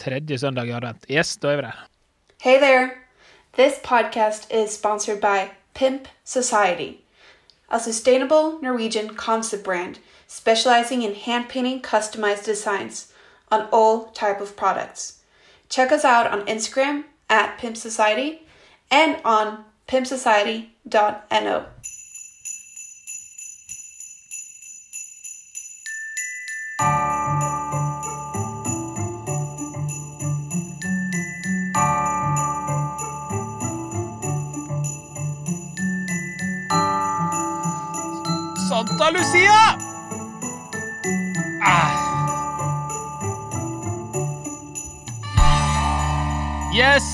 tredje søndag i advent. Yes, da er vi der. Hey there! This podcast is sponsored by Pimp Society, a sustainable Norwegian concept brand specializing in hand painting customized designs on all type of products. Check us out on Instagram at Pimp Society and on pimpsociety.no.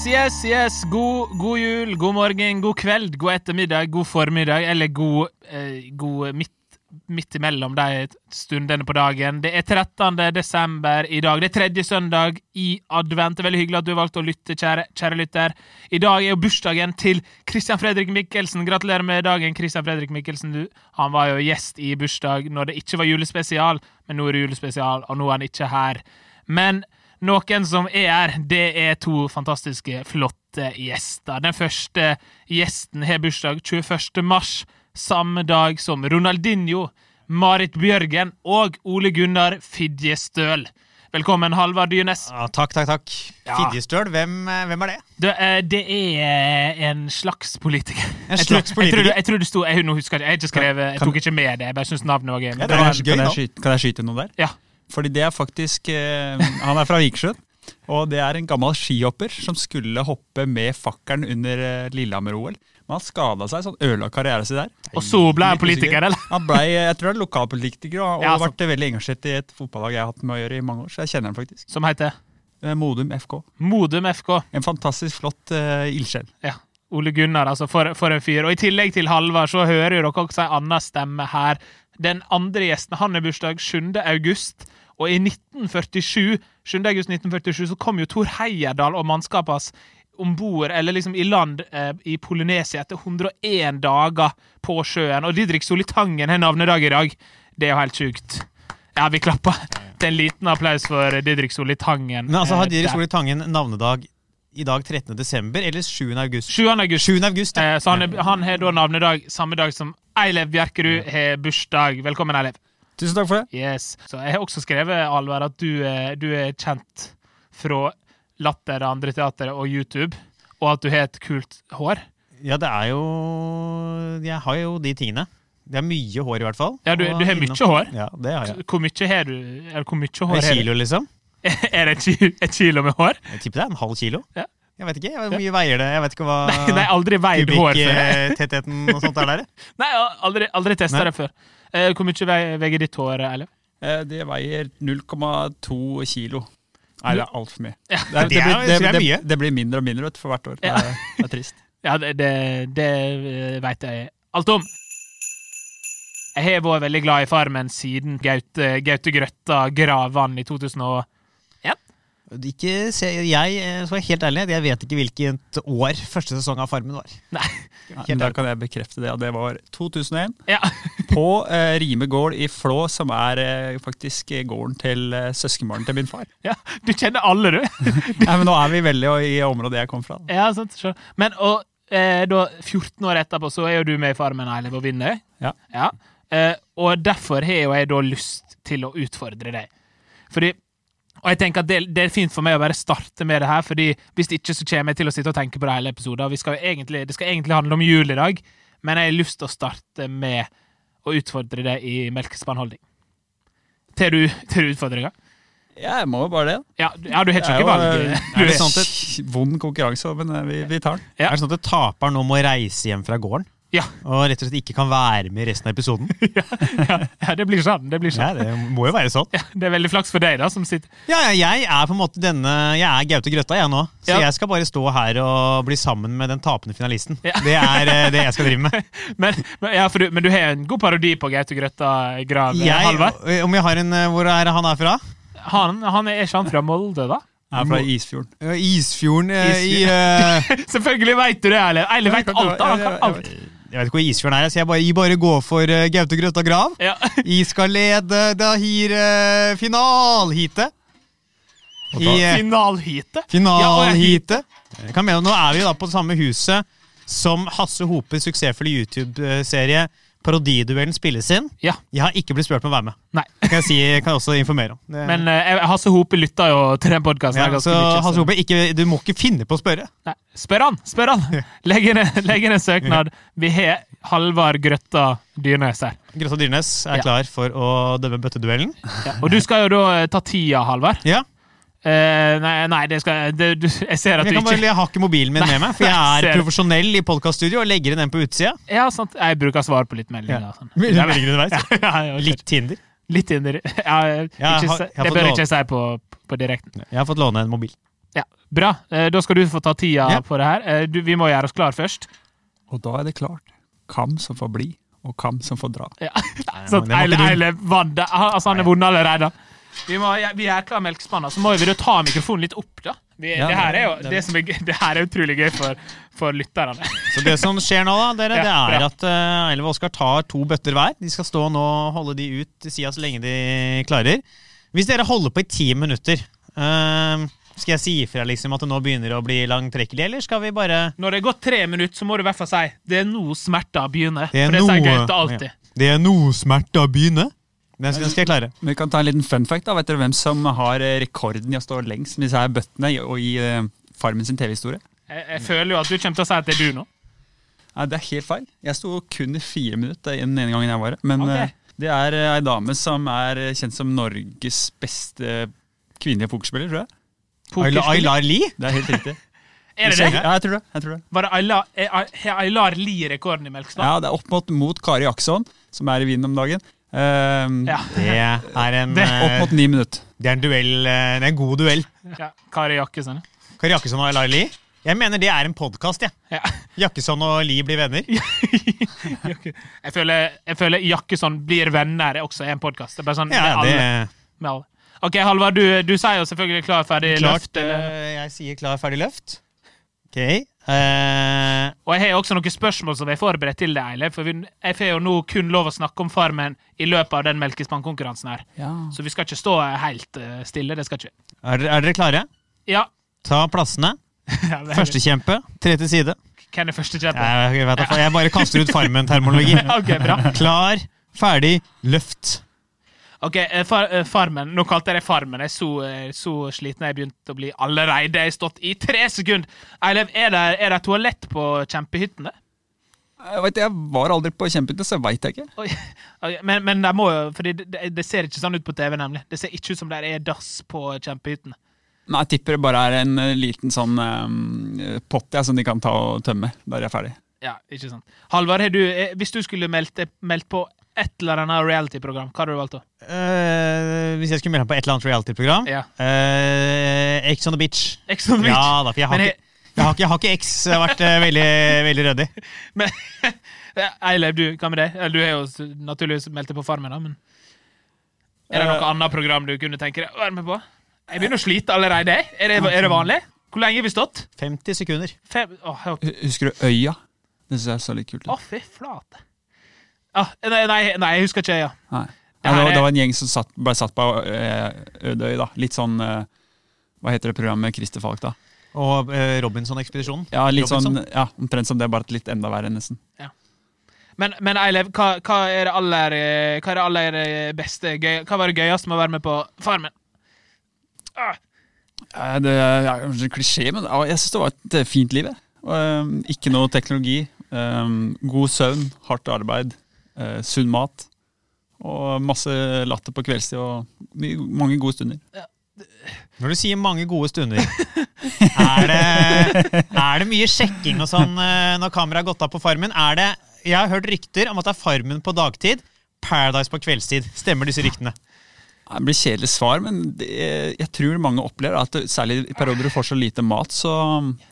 Yes, yes. God, god jul, god morgen, god kveld, god ettermiddag, god formiddag, eller god, eh, god midt, midt imellom de stundene på dagen. Det er 13. desember i dag. Det er tredje søndag i advent. Veldig hyggelig at du valgte å lytte, kjære, kjære lytter. I dag er jo bursdagen til Christian Fredrik Mikkelsen. Gratulerer med dagen, Christian Fredrik Mikkelsen. Du, han var jo gjest i bursdag når det ikke var julespesial, men nå er det julespesial, og nå er han ikke her. Men noen som er her, det er to fantastiske, flotte gjester. Den første gjesten har bursdag 21. mars, samme dag som Ronaldinho, Marit Bjørgen og Ole Gunnar Fidje Støl. Velkommen, Halvard Dyrnes. Ja, takk, takk, takk. Ja. Fidjestøl, hvem, eh, hvem er det? Det, eh, det er en slags politiker. En slags politiker? Jeg tror, det sto Jeg, husker jeg, jeg, jeg tok ikke med det. Jeg bare syns navnet var gøy. Ja, Men det det var var, gøy kan, jeg skyte, kan jeg skyte noe der? ja. Fordi det er faktisk eh, Han er fra Vikersund. Og det er en gammel skihopper som skulle hoppe med fakkelen under eh, Lillehammer-OL. Men han skada seg, sånn ødela karrieren sin der. Og så ble han politiker, eller? Han ble, jeg tror han er lokalpolitiker og, og Ja, sant. vært veldig engasjert i et fotballag jeg har hatt med å gjøre i mange år. Så jeg kjenner han faktisk. Som heter Eh, Modum FK. Modum FK. En fantastisk flott uh, ildsjel. Ja. Ole Gunnar, altså, for, for en fyr. Og i tillegg til Halvard, så hører dere også en annen stemme her. Den andre gjesten, han har bursdag 7. august. Og i 1947, 7. august 1947 så kom jo Tor Heyerdahl og mannskapet hans om bord, eller liksom i land eh, i Polynesia etter 101 dager på sjøen. Og Didrik Solitangen har navnedag i dag. Det er jo helt sjukt. Ja, vi klapper. Er en liten applaus for Didrik Solitangen. Men altså, Har Didrik Diri der. Skole Tangen navnedag i dag 13. desember eller 7. august? 7. august. 7. august, ja. Eh, Så han, han har da navnedag samme dag som Eilev Bjerkerud har bursdag. Velkommen, Eilev. Tusen takk for det. Yes. Så jeg har også skrevet, Alvar, at du, er- du er kjent fra Latter, og andre Teater og YouTube, og at du har et kult hår. Ja, det er jo Jeg har jo de tingene. Det er mye hår, i hvert fall. Ja, du, du har innom- mye hår. Ja, det har jeg. Hvor mye har du? Eller hvor mye hår En kilo, liksom? Er det et kilo, et kilo med hår? Jeg tipper det er en halv kilo. Ja. Jeg vet ikke. Hvor mye veier det? Jeg vet ikke hva Nei, nei aldri veid hår før. Kubiktettheten og sånt er der. Nei, aldri, aldri testa det før. Eh, Hvor mye veier ditt hår, Eilif? Eh, det veier 0,2 kilo. Nei, det er altfor mye. Ja. Det, er, Det blir, det det, det, det blir mindre og mindre vet, for hvert år. Det Ja. er, det er trist. Ja, det, det, det veit jeg alt om. Jeg har vært veldig glad i Farmen siden Gaute, Gaute Grøtta Gravan i 2001. Ikke se, jeg eh, skal være helt ærlig, jeg vet ikke hvilket år første sesong av Farmen var. Nei. Men da kan jeg bekrefte det. Det var 2001 Ja. på eh, Rime gård i Flå, som er eh, faktisk eh, gården til eh, søskenbarnet til min far. ja. Du kjenner alle, du. Nei, men Nå er vi veldig i området jeg kom fra. da. Ja, sant, så. Men og, eh, da, 14 år etterpå så er jo du med i Farmen, Eilev, og vinner. Ja. ja. Eh, og derfor har jo jeg da lyst til å utfordre deg. Fordi og jeg tenker at det, det er fint for meg å bare starte med det her, fordi hvis ikke så kommer jeg til å sitte og tenke på det hele episoden. Vi skal egentlig, det skal egentlig handle om jul i dag, men jeg har lyst til å starte med å utfordre det i melkespannholdning. Til du, tar du utfordringa? Ja, jeg må jo bare det. Ja, du- ja, du har Det ikke valg. eh, er det er- sånn at Vond konkurranse, men eh, vi, vi tar den. Ja. Er det sånn at taperen nå må reise hjem fra gården? Ja. Og rett og slett ikke kan være med i resten av episoden? ja, ja, det blir sånn. Det blir Ja, sånn. det må jo være sånn. Ja, det er veldig flaks for deg, da, som sitter Ja, ja, jeg er på en måte denne Jeg er Gaute Grøtta, jeg nå. Så Ja. jeg skal bare stå her og bli sammen med den tapende finalisten. Ja. Det er eh, det jeg skal drive med. Men, men, ja, for du, men du har en god parodi på Gaute Grøtta Grav, Halvard. om jeg har en eh, Hvor er han er fra? Han, han er ikke han fra Molde, da? Jeg er fra Isfjorden. Eh, Isfjorden eh, i Isfjorden. eh, Selvfølgelig veit du det, Eilev. Eilev veit alt. Han kan alt. Jeg vet ikke hvor Isfjorden er, så jeg bare, jeg bare går for uh, Gaute Grøtta Grav. Ja. I skal lede Dahir uh, finalheatet. I eh, Finalheatet? finalheatet. Nå er vi da på det samme huset som Hasse Hopes suksessfulle YouTube-serie Parodiduellen spilles inn. Ja. Jeg har ikke blitt spurt om å være med. Nei. Det kan jeg, si, kan jeg også informere om. Det, Men uh, Hasse Hope lytter jo til den podkasten. ja, så Hasse Hope, ikke, du må ikke finne på å spørre. Nei, spør han! Spør han! Legg inn, en søknad. Vi har Halvard Grøtta Dyrnes her. Grøtta Dyrnes er Ja. klar for å dømme bøtteduellen. Ja. Og du skal jo da eh, ta tida, Halvard. Ja, Eh, nei, nei, det skal det, du, Jeg ser at jeg, du kan bare, ikke jeg har ikke mobilen min med meg, for jeg er profesjonell i podkaststudio og legger inn den på utsida. Ja, sant. Jeg bruker svar på litt meldinger. Ja. Sånn. Ja, ja, ja, Litt Tinder. Litt Tinder. ja, ikke, Det bør jeg ikke si på, på direkten. Jeg har fått låne en mobil. Ja, Bra. Eh, da skal du få ta tida Ja. på det her. Eh, du, vi må gjøre oss klar først. Og da er det klart. hvem som får bli, og hvem som får dra. Ja. Nei, Sånn, ikke Eile. Eile vant. Altså, han er vunnet allerede. Vi, må, ja, vi er klar med melkespanna, så må vi ta mikrofonen litt opp. da. Vi, Ja, det, her er jo, det- det, som er, det her er utrolig gøy for, for lytterne. Så det som skjer nå, da, dere, det er bra. at uh, Eilif og Oskar tar to bøtter hver. De skal stå nå og holde de ut sida så lenge de klarer. Hvis dere holder på i ti minutter, uh, skal jeg si ifra liksom at det nå begynner å bli langtrekkelig, eller skal vi bare Når det er gått tre minutter, så må du i hvert fall si det er nå smerta begynner. Det er for det sier noe- Gaute alltid. Ja. Det er noe smerte å begynne. Den skal, den skal jeg klare. Vi kan ta en liten fun fact. da. Vet dere hvem som har eh, rekorden i å stå lengst med disse her bøttene i- og i uh, Farmen sin TV-historie? Jeg, jeg føler jo at du kommer til å si at det er du nå. Nei, Det er helt feil. Jeg sto kun i fire minutter den ene gangen jeg var her. Men okay. uh, det er ei dame som er kjent som Norges beste kvinnelige pokerspiller, tror jeg. Pokerspiller. Aylar Lie? Det er helt riktig. Er det det? Ja, jeg tror det. Jeg tror det. Var det Aylar- Aylar Lie rekorden i Melkstad? Ja, det er opp mot, mot Kari Akson, som er i Wien om dagen. Eh, Ja. Det er en, Det- Opp mot ni minutter. det er en duell. eh, Det er en god duell. ja. Kari Jakkesson. Kari Jakkesson og Lai Lie. Jeg mener det er en podkast, jeg. Ja. Jakkesson og Lie blir venner. Jeg, føler, jeg føler Jakkesson blir venner er også en podkast. Det er bare sånn Ja, med alle. det Med alle. Ok, Halvard, du, du sier jo selvfølgelig klar, ferdig, Klart, løft. eller- eh, jeg sier klar, ferdig, løft. Ok. Eh, Og jeg har også noen spørsmål som jeg forberedt til deg, Eilef. For vi, jeg får jo nå kun lov å snakke om Farmen i løpet av den melkespannkonkurransen her. Så vi skal ikke stå helt uh, stille. Det skal ikke er, er dere klare? Ja. Ta plassene. ja Førstekjempe, tre til side. Hvem er første kjempe? Jeg, jeg, jeg bare kaster ut Farmen-termologi. Ok, bra. Klar, ferdig, løft. Ok, eh, far, eh, Farmen. Nå kalte jeg det Farmen. Jeg er så, eh, så sliten jeg begynte å bli allerede. Jeg har stått i tre sekunder. Eilev, er det, er det toalett på kjempehyttene? Jeg, vet, jeg var aldri på kjempehytte, så veit jeg ikke. Oi. okay, Men, men det må jo Fordi det, det, ser ikke sånn ut på TV, nemlig. Det ser ikke ut som det er dass på kjempehyttene. Nei, Jeg tipper det bare er en liten sånn um, pott ja, som de kan ta og tømme. Da er jeg ferdig. Ja, ikke sant. Halvard, hvis du skulle meldt, meldt på et eller annet reality-program, hva hadde du valgt da? Uh, hvis jeg skulle melde meg på et eller annet reality-program Ja. uh, Ex on the beach. Ex on the Ja da, for jeg har, ikke, jeg har ikke, jeg har ikke X. Vært uh, veldig, veldig ryddig. Men Eilev, du, hva med deg? Du har jo naturligvis meldt deg på Farmen, da, men Er det noe annet program du kunne tenke deg å være med på? Jeg begynner å slite allerede. Er det, er det vanlig? Hvor lenge har vi stått? 50 sekunder. Fem Åh, ok. Husker du Øya? Det syns jeg så litt kult ut. Å, fy flate. Ah, nei, nei, nei, jeg husker ikke. Ja. Nei. Det Ja, det, var, det var en gjeng som satt, ble satt på Ødøy. da. Litt sånn eh, Hva heter det programmet med Christer Falk, da? Og eh, Robinson-ekspedisjonen. Ja, litt Robinson. sånn, ja, Omtrent som det, bare litt enda verre, nesten. Men, men Eilev, hva, hva er det aller, eh, hva er det aller eh, beste gøy, Hva var det gøyeste med å være med på Farmen? Ah, Eh, Det er kanskje en klisjé, men jeg syns det var et eh, fint liv. eh, ikke noe teknologi. eh, god søvn, hardt arbeid, eh, sunn mat. Og masse latter på kveldstid og my- mange gode stunder. Når du sier mange gode stunder, er det, er det mye sjekking og sånn eh, når kameraet har gått av på Farmen? Er det, jeg har hørt rykter om at det er Farmen på dagtid, Paradise på kveldstid. Stemmer disse ryktene? Det blir kjedelig svar, men det, jeg tror mange opplever at det, særlig i perioder du får så lite mat, så,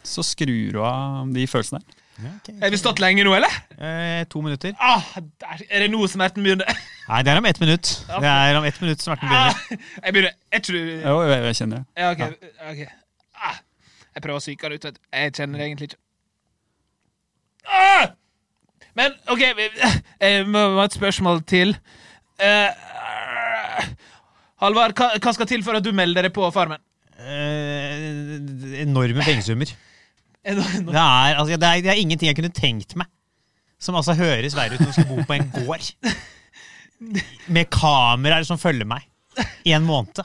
så skrur du av de følelsene der. Har vi stått lenge nå, eller? Eh, to minutter. Ah, der, er det er til begynner? Nei, det er om ett minutt. Det er om ett minutt smerten begynner. Ah, jeg begynner jeg tror Jo, jeg, jeg kjenner det. Ja, ok. ok. Ah, jeg prøver å psyke det ut. vet. Jeg kjenner det egentlig ikke. Ah! Men OK, jeg må ha et spørsmål til. Uh, Halvard, hva, hva skal til for at du melder deg på Farmen? eh, enorme pengesummer. Det er, altså, det, er, det er ingenting jeg kunne tenkt meg som altså høres verre ut når du skal bo på en gård. Med kameraer som følger meg i en måned.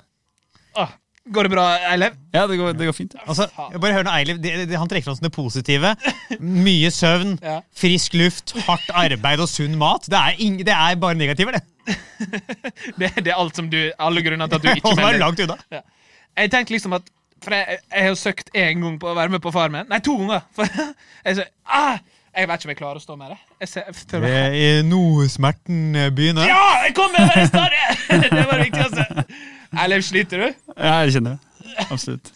Åh, Går det bra, Eilev? Ja, det går, det går fint. ja. Altså, bare hør nå, det, Han trekker fram som det positive. Mye søvn, Ja. frisk luft, hardt arbeid og sunn mat. Det er, ing, det er bare negativer, det. Det, det er alt som du, alle grunner til at du ikke Hold meg langt unna. Ja. Jeg tenkte liksom at For jeg, jeg har søkt én gang på å være med på Farmen. Nei, to ganger! For jeg, så, ah, jeg vet ikke om jeg klarer å stå med det. Jeg ser, jeg meg I noe smerten begynner. Ja! Jeg kom med det stadig! Det var det viktigste. Eilev, sliter du? Ja, jeg kjenner det. Absolutt.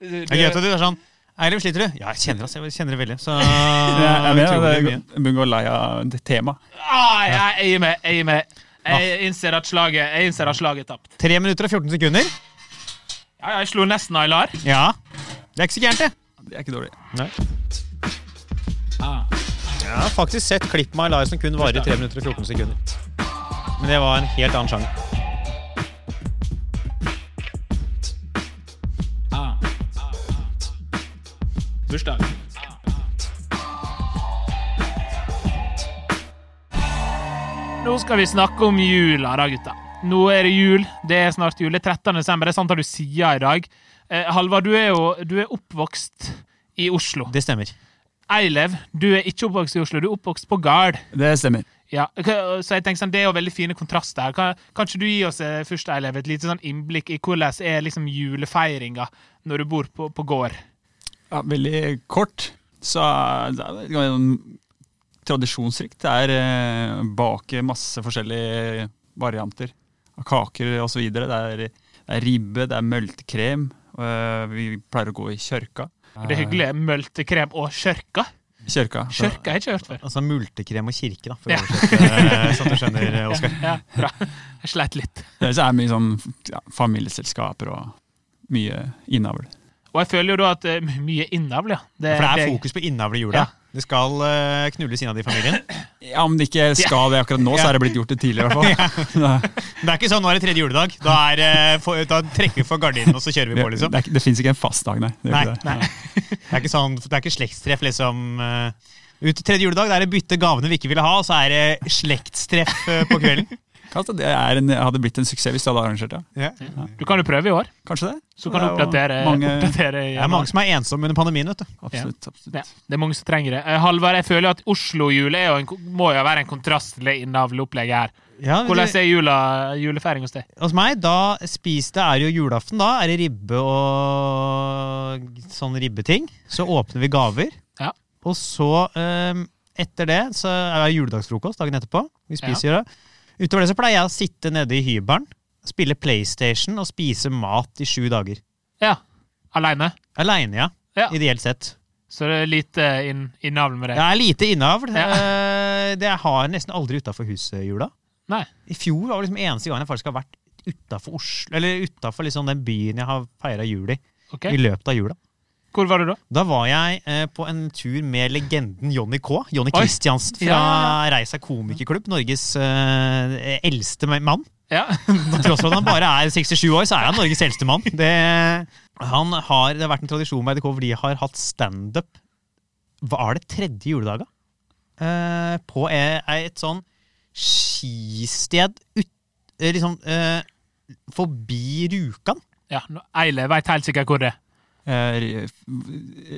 Det er gøy at du er sånn Eiliv, sliter du? Ja, jeg kjenner, det, jeg kjenner det veldig. Så Jeg, det, begynner å gå lei av temaet. Ah, jeg, jeg gir meg. Jeg gir meg. Jeg innser at slaget Jeg innser at slaget er tapt. 3 minutter og 14 sekunder. Ja, jeg slo nesten Aylar. Ja. Det er ikke så gærent, det. Det er ikke dårlig. Nei. Jeg har faktisk sett klipp med Aylar som kun varer 3 minutter og 14 sekunder. Men det var en helt annen sjanger. Bursdag. Nå skal vi snakke om jula, da, gutta. Nå er det jul. Det er snart jul. Det er 13. desember. Det er sant at du sier i dag. Eh, Halvard, du er jo du er oppvokst i Oslo. Det stemmer. Eilev, du er ikke oppvokst i Oslo. Du er oppvokst på Gard. Det stemmer. Ja, så jeg tenker sånn, Det er jo veldig fine kontraster her. Kan, kan ikke du gi oss eh, først, Eilev, et lite sånn innblikk i hvordan er liksom julefeiringa når du bor på, på gård? Ja, veldig kort. Så det er det er tradisjonsrikt. Det er eh, bake masse forskjellige varianter av kaker osv. Det, er- det er ribbe, det er møltekrem. eh, vi pleier å gå i kjørka. Det er hyggelig. Møltekrem og kjørka. Kjørka. Kjørka har jeg ikke hørt før. Altså multekrem og kirke, da. For Ja. å oversette, sånn du skjønner, Oskar. Ja, bra. Jeg sleit litt. Det er mye sånn ja, familieselskaper og mye innavl. Og jeg føler jo da at eh, my- mye innavl, ja. Det, For det er fokus på innavl i jula. Ja. Det skal uh, knulles innad i familien. Ja, Om det ikke skal det akkurat nå, så er det blitt gjort det tidligere. i hvert fall. Det er ikke sånn nå er det tredje juledag. Da, er, uh, for, da trekker vi for gardinen, og så kjører vi på, liksom. Det, det fins ikke en fast dag, nei. Det er, Nei, nei. Det er ikke, sånn, det er ikke slektstreff, liksom. Uh, Ut tredje juledag det er det bytte gavene vi ikke ville ha, og så er det slektstreff eh, på kvelden. Kanskje det er en, hadde blitt en suksess hvis du hadde arrangert det. Ja. Du kan jo prøve i år, Kanskje det. så kan du er oppdatere. mange- oppdatere Det er mange som er ensomme under pandemien, vet du. Absolutt. absolutt. Ja, det er mange som trenger det. Eh, Halvard, jeg føler at Oslo-jul jo en, ko- må jo være en kontrast til det innavleopplegget her. Ja, Hvordan er jula, julefeiring hos deg? hos meg, da spiste det er jo julaften, da er det ribbe og sånn ribbeting. Så åpner vi gaver. Ja. Og så, um, etter det, så er det juledagsfrokost dagen etterpå. Vi spiser det. Utover det så pleier jeg å sitte nede i hybelen, spille PlayStation og spise mat i sju dager. Ja. Aleine? Aleine, ja. Ja. Ideelt sett. Så det er lite inn, innavl med deg? er lite innavl. Ja. Eh, Det jeg har nesten aldri utafor huset jula. Nei. I fjor var det liksom eneste gang jeg faktisk har vært utafor Oslo, eller utafor liksom den byen jeg har feira jul i, okay. i løpet av jula. Hvor var du da? Da var jeg eh, på en tur med legenden Jonny K. Jonny. Kristiansen fra Ja, Reisa komikerklubb. Norges eh, eldste mann. Ja. Til tross for at han bare er 67 år, så er han Norges eldste mann. Det, han har, det har vært en tradisjon med EDK hvor de har hatt standup er det tredje juledaga? Eh, på et, et sånn skisted ut, eh, liksom eh, forbi Rjukan. ja. Eile veit helt sikkert hvor det er. Eh,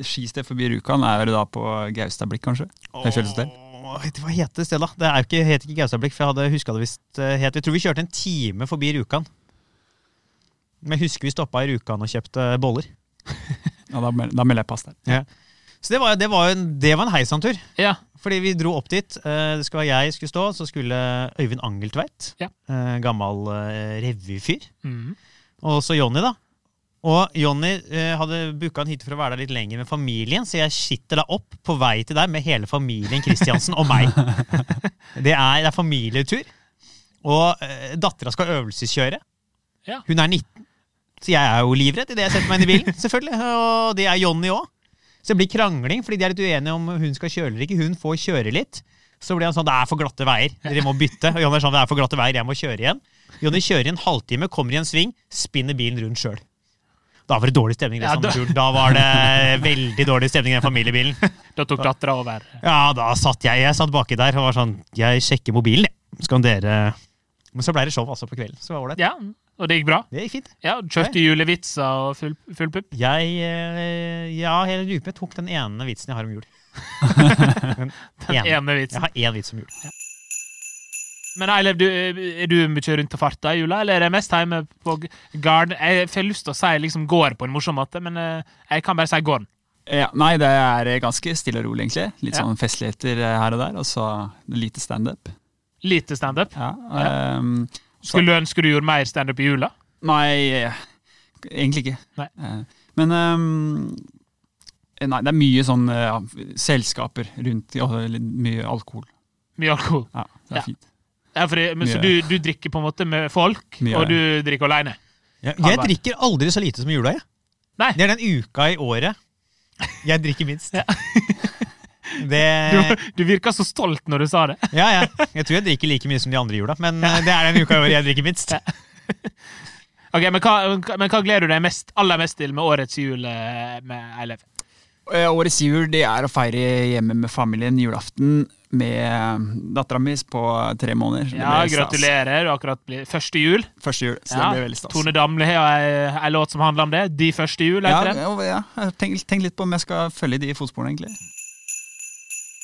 Skisted forbi Rjukan er det da på Gaustablikk, kanskje? Åh, vet hva heter det stedet, da? Det er jo ikke, het ikke Gaustablikk, for jeg hadde huska det visst eh, het Jeg tror vi kjørte en time forbi Rjukan. Men jeg husker vi stoppa i Rjukan og kjøpte boller. Ja, da, da melder jeg pass der. Så det var, det var, en, det var en heisantur. Ja. Fordi vi dro opp dit. eh, Det skulle være jeg skulle stå, så skulle Øyvind Angeltveit, Ja. eh, gammel revyfyr, mm. og så Jonny, da. Og Jonny eh, hadde booka en hytte for å være der litt lenger med familien, så jeg sitter da opp på vei til deg med hele familien Kristiansen og meg. Det er, det er familietur. Og eh, dattera skal øvelseskjøre. Ja. Hun er 19, så jeg er jo livredd idet jeg setter meg inn i bilen. selvfølgelig. Og det er Jonny òg. Så det blir krangling, fordi de er litt uenige om hun skal kjøre eller ikke. Hun får kjøre litt. Så blir han sånn 'det er for glatte veier', dere må bytte. Og Jonny er sånn 'det er for glatte veier, jeg må kjøre igjen'. Jonny kjører i en halvtime, kommer i en sving, spinner bilen rundt sjøl. Da var det dårlig stemning. Ja, da- da var det veldig dårlig stemning i den familiebilen. Da tok dattera over. Ja, da satt jeg jeg satt baki der og var sånn Jeg sjekker mobilen, jeg. Skal dere Men så ble det show altså på kvelden. Så det var ålreit. Ja, og det gikk bra. Det gikk fint. Ja, Kjørte julevitser og full, full pupp. Jeg eh, Ja, hele dypet tok den ene vitsen jeg har om jul. Den Den ene. ene Jeg har én vits om jul. Men Eilev, du, er du mye rundt og farta i jula, eller er det mest hjemme på gården? Jeg får lyst til å si liksom går på en morsom måte, men eh, jeg kan bare si gården. Ja, nei, det er ganske stille og rolig, egentlig. Litt Ja. sånn festligheter eh, her og der, og så lite standup. Lite standup. Ja, ja. Um, Skulle du ønske du gjorde mer standup i jula? Nei, eh, egentlig ikke. Nei. Eh, Men um, Nei, det er mye sånn eh, ja, selskaper rundt, og mye alkohol. Mye alkohol. Ja, det er Ja. fint. Ja, fordi, men, så du, du drikker på en måte med folk, Mye. og du drikker alene? Jeg, drikker aldri så lite som i jula, jeg. Nei. Det er den uka i året jeg drikker minst. Ja. Det Du, du virka så stolt når du sa det. Ja, ja. Jeg tror jeg drikker like mye som de andre i jula, men ja. det er den uka i året jeg drikker minst. Ok, Men hva, men hva gleder du deg mest, aller mest til med årets jul eh, med Eilev? Eh, Årets jul det er å feire hjemme med familien julaften med dattera mi på tre måneder. Ja, blir. Gratulerer. Du akkurat blitt første jul. Første jul, så Ja, det blir veldig stas. Tone Damli har ei, ei låt som handler om det. De første jul, ja, det. ja, tenk, tenkt litt på om jeg skal følge de fotsporene, egentlig.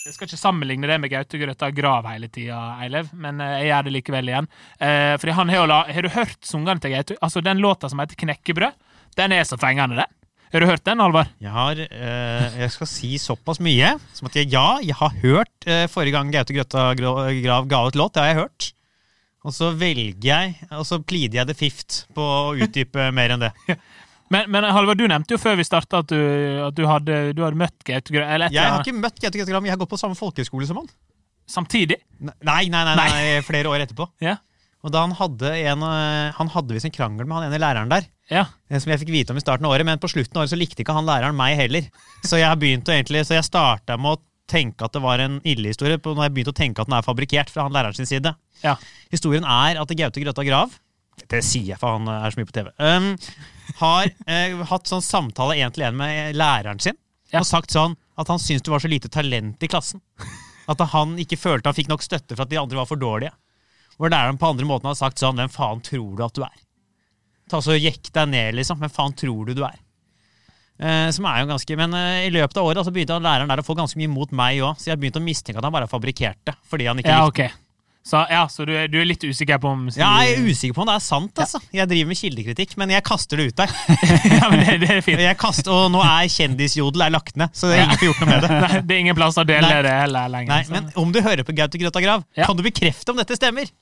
Jeg skal ikke sammenligne det med Gaute Grøtta Grav hele tida, Eilev, men eh, jeg gjør det likevel igjen. Eh, fordi han har Har du hørt sangene til Gaute? Altså, den låta som heter Knekkebrød, den er så fengende, den. Har du hørt den, Alvar? Jeg har eh, Jeg skal si såpass mye som at jeg, ja, jeg har hørt eh, forrige gang Gaute Grøtta Grav ga ut låt. Det har jeg hørt. Og så velger jeg, og så plider jeg det fift på å utdype mer enn det. Men, men Halvard, du nevnte jo før vi starta at, du, at du, hadde, du hadde møtt Gaute Grøtta Jeg har ikke møtt Gaute Grøtta men jeg har gått på samme folkehøyskole som han. samtidig. Nei, nei, nei, nei, nei flere år etterpå. Ja. Og da han hadde en eh, Han hadde visst en krangel med han ene læreren der. Ja. eh, Som jeg fikk vite om i starten av året, men på slutten av året så likte ikke han læreren meg heller. Så jeg egentlig Så jeg starta med å tenke at det var en ille historie, på når jeg begynte å tenke at den er fabrikkert fra han læreren sin side. Ja. Historien er at Gaute Grøtta Grav Det sier jeg, for han er så mye på TV. Um, har uh, hatt sånn samtale én til én med læreren sin Ja. og sagt sånn at han syntes du var så lite talent i klassen. At han ikke følte han fikk nok støtte for at de andre var for dårlige. Hvor læreren på andre måten har sagt sånn Hvem faen tror du at du er? Ta så Jekk deg ned, liksom. Hvem faen tror du du er? Eh, som er jo ganske, Men eh, i løpet av året altså, begynte han læreren der å få ganske mye mot meg òg, så jeg begynte å mistenke at han bare fabrikkerte. Fordi han ikke Ja, likte ok. Så, ja, så du, du er litt usikker på om ja, Jeg er usikker på om det er sant. altså. Jeg driver med kildekritikk, men jeg kaster det ut der. ja, men det, det er fint. Jeg kaster, og nå er kjendisjodel er lagt ned, så det er ingen får gjort noe med det. Nei, det er ingen plass å dele Nei. det heller lenger. Nei, så- Men om du hører på Gaute Grøtta Grav, Ja. kan du bekrefte om dette stemmer?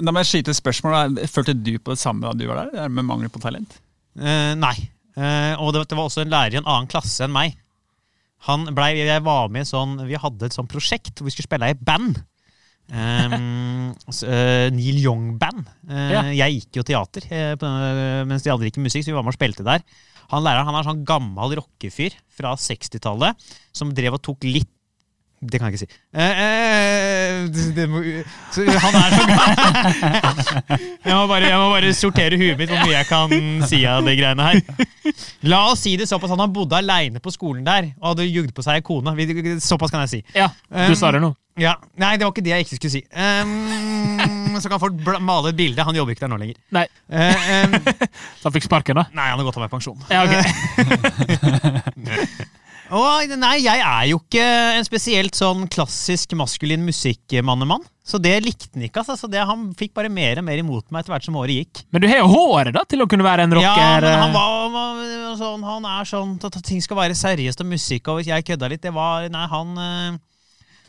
Da må jeg skyte et spørsmål. Følte du på det samme da du var der, er med mangel på talent? Uh, nei. Uh, og det, det var også en lærer i en annen klasse enn meg. Han ble, Jeg var med i sånn Vi hadde et sånt prosjekt hvor vi skulle spille i band. Um, Neil Young-band. Uh, Ja. Jeg gikk jo teater eh, denne- mens de andre gikk musikk, så vi var med og spilte der. Han læreren han er sånn gammel rockefyr fra 60-tallet som drev og tok litt det kan jeg ikke si. Eh, eh, det, det må, så han er så jeg, må bare, jeg må bare sortere huet mitt hvor mye jeg kan si av de greiene her. La oss si det såpass. Han har bodd aleine på skolen der og hadde jugd på seg ei kone. Såpass kan jeg si. Ja, du svarer noe. Ja, Nei, det var ikke det jeg ikke skulle si. Um, så kan folk male et bilde. Han jobber ikke der nå lenger. Nei, Uh, um, så han fikk sparken, da? nei, han har gått av med pensjon. Ja, ok. Og nei, jeg er jo ikke en spesielt sånn klassisk maskulin musikkmannemann. Så det likte han ikke. altså. Så det, han fikk bare mer og mer imot meg etter hvert som året gikk. Men du har jo håret da, til å kunne være en rocker. Ja, men han eh. var, var sånn, han er sånn at ting skal være seriøst og musikk, og jeg kødda litt, det var Nei, han eh,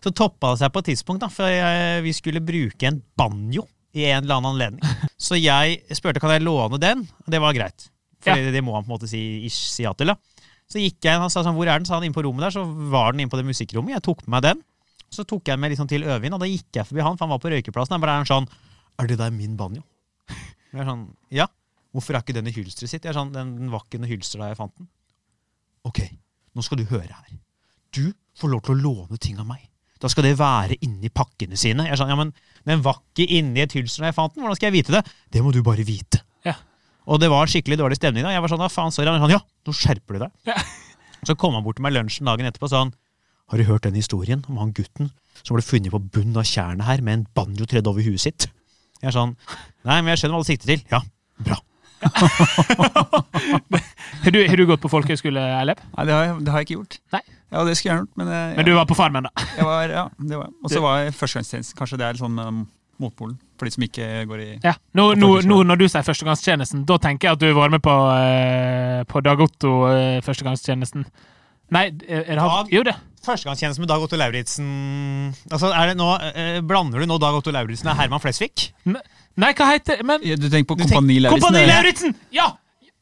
Så toppa det seg på et tidspunkt, da, for jeg, vi skulle bruke en banjo i en eller annen anledning. Så jeg spurte kan jeg låne den, og det var greit. For Ja. det, det må han på en måte si, ish, si ja til. da. Så gikk jeg, han sa sånn, hvor er den? Så han inne på rommet der, så var den inne på det musikkrommet. Jeg tok med meg den. Så tok jeg med liksom til Øvin, og da gikk jeg forbi han, for han var på røykeplassen. Der da er han sånn Er det der min banjo? Jeg er sånn, ja. Hvorfor er ikke den i hylsteret sitt? Jeg er sånn, den, den var ikke noe hylster da jeg fant den. Ok, nå skal du høre her. Du får lov til å låne ting av meg. Da skal det være inni pakkene sine. Jeg er sånn, ja, men Den var ikke inni et hylster da jeg fant den. Hvordan skal jeg vite det? Det må du bare vite. Og det var skikkelig dårlig stemning. da. Jeg var sånn, ja, faen, sorry. Han var sånn, ja, nå skjerper du deg. Ja. Så kom han bort til meg lunsjen dagen etterpå og sa han, Har du hørt den historien om han gutten som ble funnet på bunnen av tjernet her med en banjo tredd over huet sitt? Jeg er sånn Nei, men jeg skjønner hva du sikter til. Ja, bra. Har du, har du gått på folkehøyskole, Eilef? Nei, det har, jeg, det har jeg ikke gjort. Nei. Ja, det skulle jeg gjort, men, jeg, Men du var på Farmen, da? jeg var, ja, det var jeg. Og så var jeg førstegangstjenesten. Kanskje det er litt sånn um, motpolen for de som ikke går i Ja. Nå, nå, nå når du sier førstegangstjenesten, da tenker jeg at du har vært med på, eh, på Dag Otto eh, førstegangstjenesten. Nei, er det han? Dag- Jo, det. Førstegangstjenesten med Dag Otto Lauritzen Altså, er det nå, eh, Blander du nå Dag Otto Lauritzen og Herman Flesvig? Nei, hva heter Men Ja, Du tenker på Du tenker- Kompani Lauritzen? Kompani Lauritzen! Ja!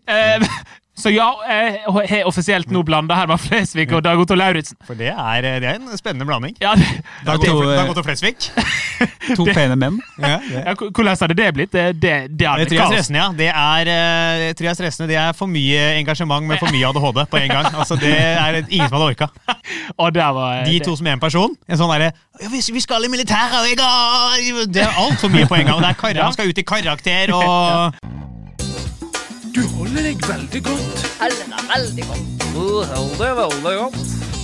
Eh, så ja, jeg har offisielt nå blanda Herman Flesvig og Dag Otto Lauritzen. For det er, det er en spennende blanding. Ja, det, Dag, Otto, Dag Otto Flesvig. To pene menn. Ja, ja, hvordan hadde det blitt? Det, det, det Det tror jeg er kaos. stressende, ja. Det er, tror jeg er stressende. Det er for mye engasjement med for mye ADHD på en gang. Altså, det er ingen som hadde orka. Var De det- to som én person. En sånn derre ja, vi, vi skal i militæret, og jeg har Det er altfor mye på en gang. Og det er kar Ja. Han skal ut i karakter og Du holder deg veldig godt. Holder deg veldig godt. Du holder deg veldig godt.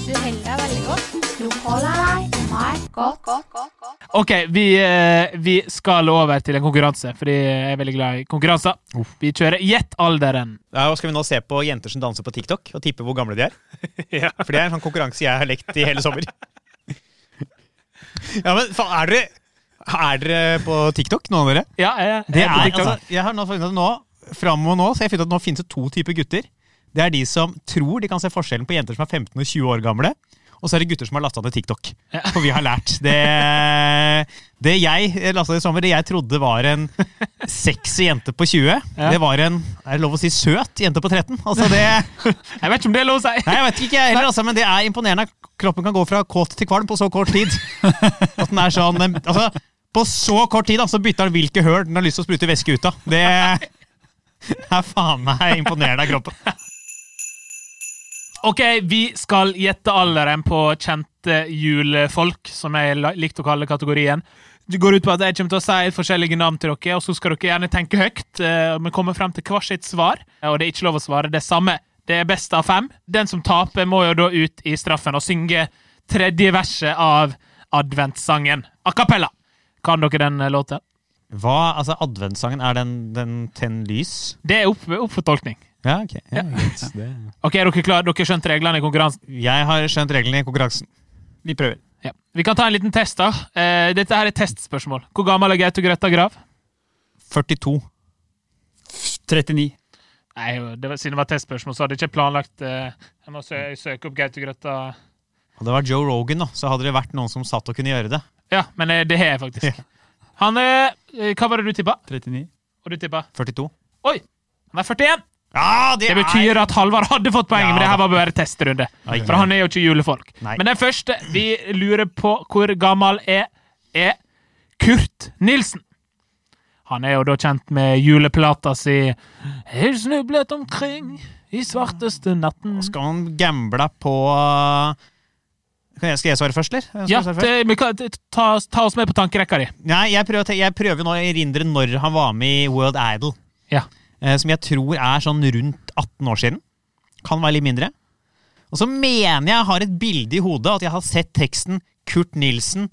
Du holder deg veldig godt. Du holder deg meg godt. godt, godt. Ok, vi, eh, vi skal over til en konkurranse, fordi jeg er veldig glad i konkurranser. Vi kjører Gjett alderen. Ja, og Skal vi nå se på jenter som danser på TikTok, og tippe hvor gamle de er? Ja. For det er en sånn konkurranse jeg har lekt i hele sommer. Ja, men faen, er dere Er dere på TikTok, noen av dere? Ja, jeg, Det jeg er, på TikTok. altså, jeg har nå funnet nå, framover nå, så jeg funnet at nå finnes det to typer gutter. Det er de som tror de kan se forskjellen på jenter som er 15 og 20 år gamle, og så er det gutter som har lasta ned TikTok. For vi har lært. Det, det jeg lasta i sommer, det jeg trodde var en sexy jente på 20, Ja. det var en er det lov å si søt jente på 13. Altså det Jeg vet ikke om det er lov å si. Nei, jeg vet ikke jeg heller, altså, men det er imponerende at kroppen kan gå fra kåt til kvalm på så kort tid. At den er sånn altså, På så kort tid da, så bytter den hvilke høl den har lyst til å sprute væske ut av. Det er faen meg imponerende av kroppen. Ok, vi skal gjette alderen på kjente julefolk, som jeg likte å kalle kategorien. Det går ut på at jeg kommer til å si forskjellige navn til dere, og så skal dere gjerne tenke høyt. Vi kommer frem til hver sitt svar. Og det er ikke lov å svare det samme. Det er best av fem. Den som taper, må jo da ut i straffen og synge tredje verset av adventssangen. A cappella. Kan dere den eh, låten? Hva, altså Adventssangen, er den, den Tenn lys? Det er opp, opp for tolkning. Ja, ok. Ja, greit. Det- Ok, er dere klare? Dere skjønte reglene i konkurransen? Jeg har skjønt reglene i konkurransen. Vi prøver. Ja. Vi kan ta en liten test, da. Eh, dette her er testspørsmål. Hvor gammel er Gaute Grøtta Grav? 42. 39. Nei, det var, Siden det var testspørsmål, så hadde jeg ikke planlagt eh, Jeg må sø søke opp Gaute Grøtta Hadde det vært Joe Rogan, da, så hadde det vært noen som satt og kunne gjøre det. Ja, men eh, det har jeg faktisk. Han er eh, Hva var det du tippa? 39. Og du tippa? 42. Oi! Han er 41! Ja, det, Det betyr at Halvard hadde fått poeng, Ja, men det her var bare testrunde. For han er jo ikke julefolk. Nei. Men den første vi lurer på hvor gammel er, er Kurt Nilsen. Han er jo da kjent med juleplata si 'Jeg snublet omkring i svarteste natten'. Skal han gamble på Kan jeg, Skal jeg svare først, eller? Ja, svare først? det, ta, ta oss med på tankerekka di. Nei, jeg prøver, jeg prøver nå å erindre når han var med i World Idol. Ja. Eh, som jeg tror er sånn rundt 18 år siden. Kan være litt mindre. Og så mener jeg har et bilde i hodet at jeg har sett teksten Kurt Nilsen,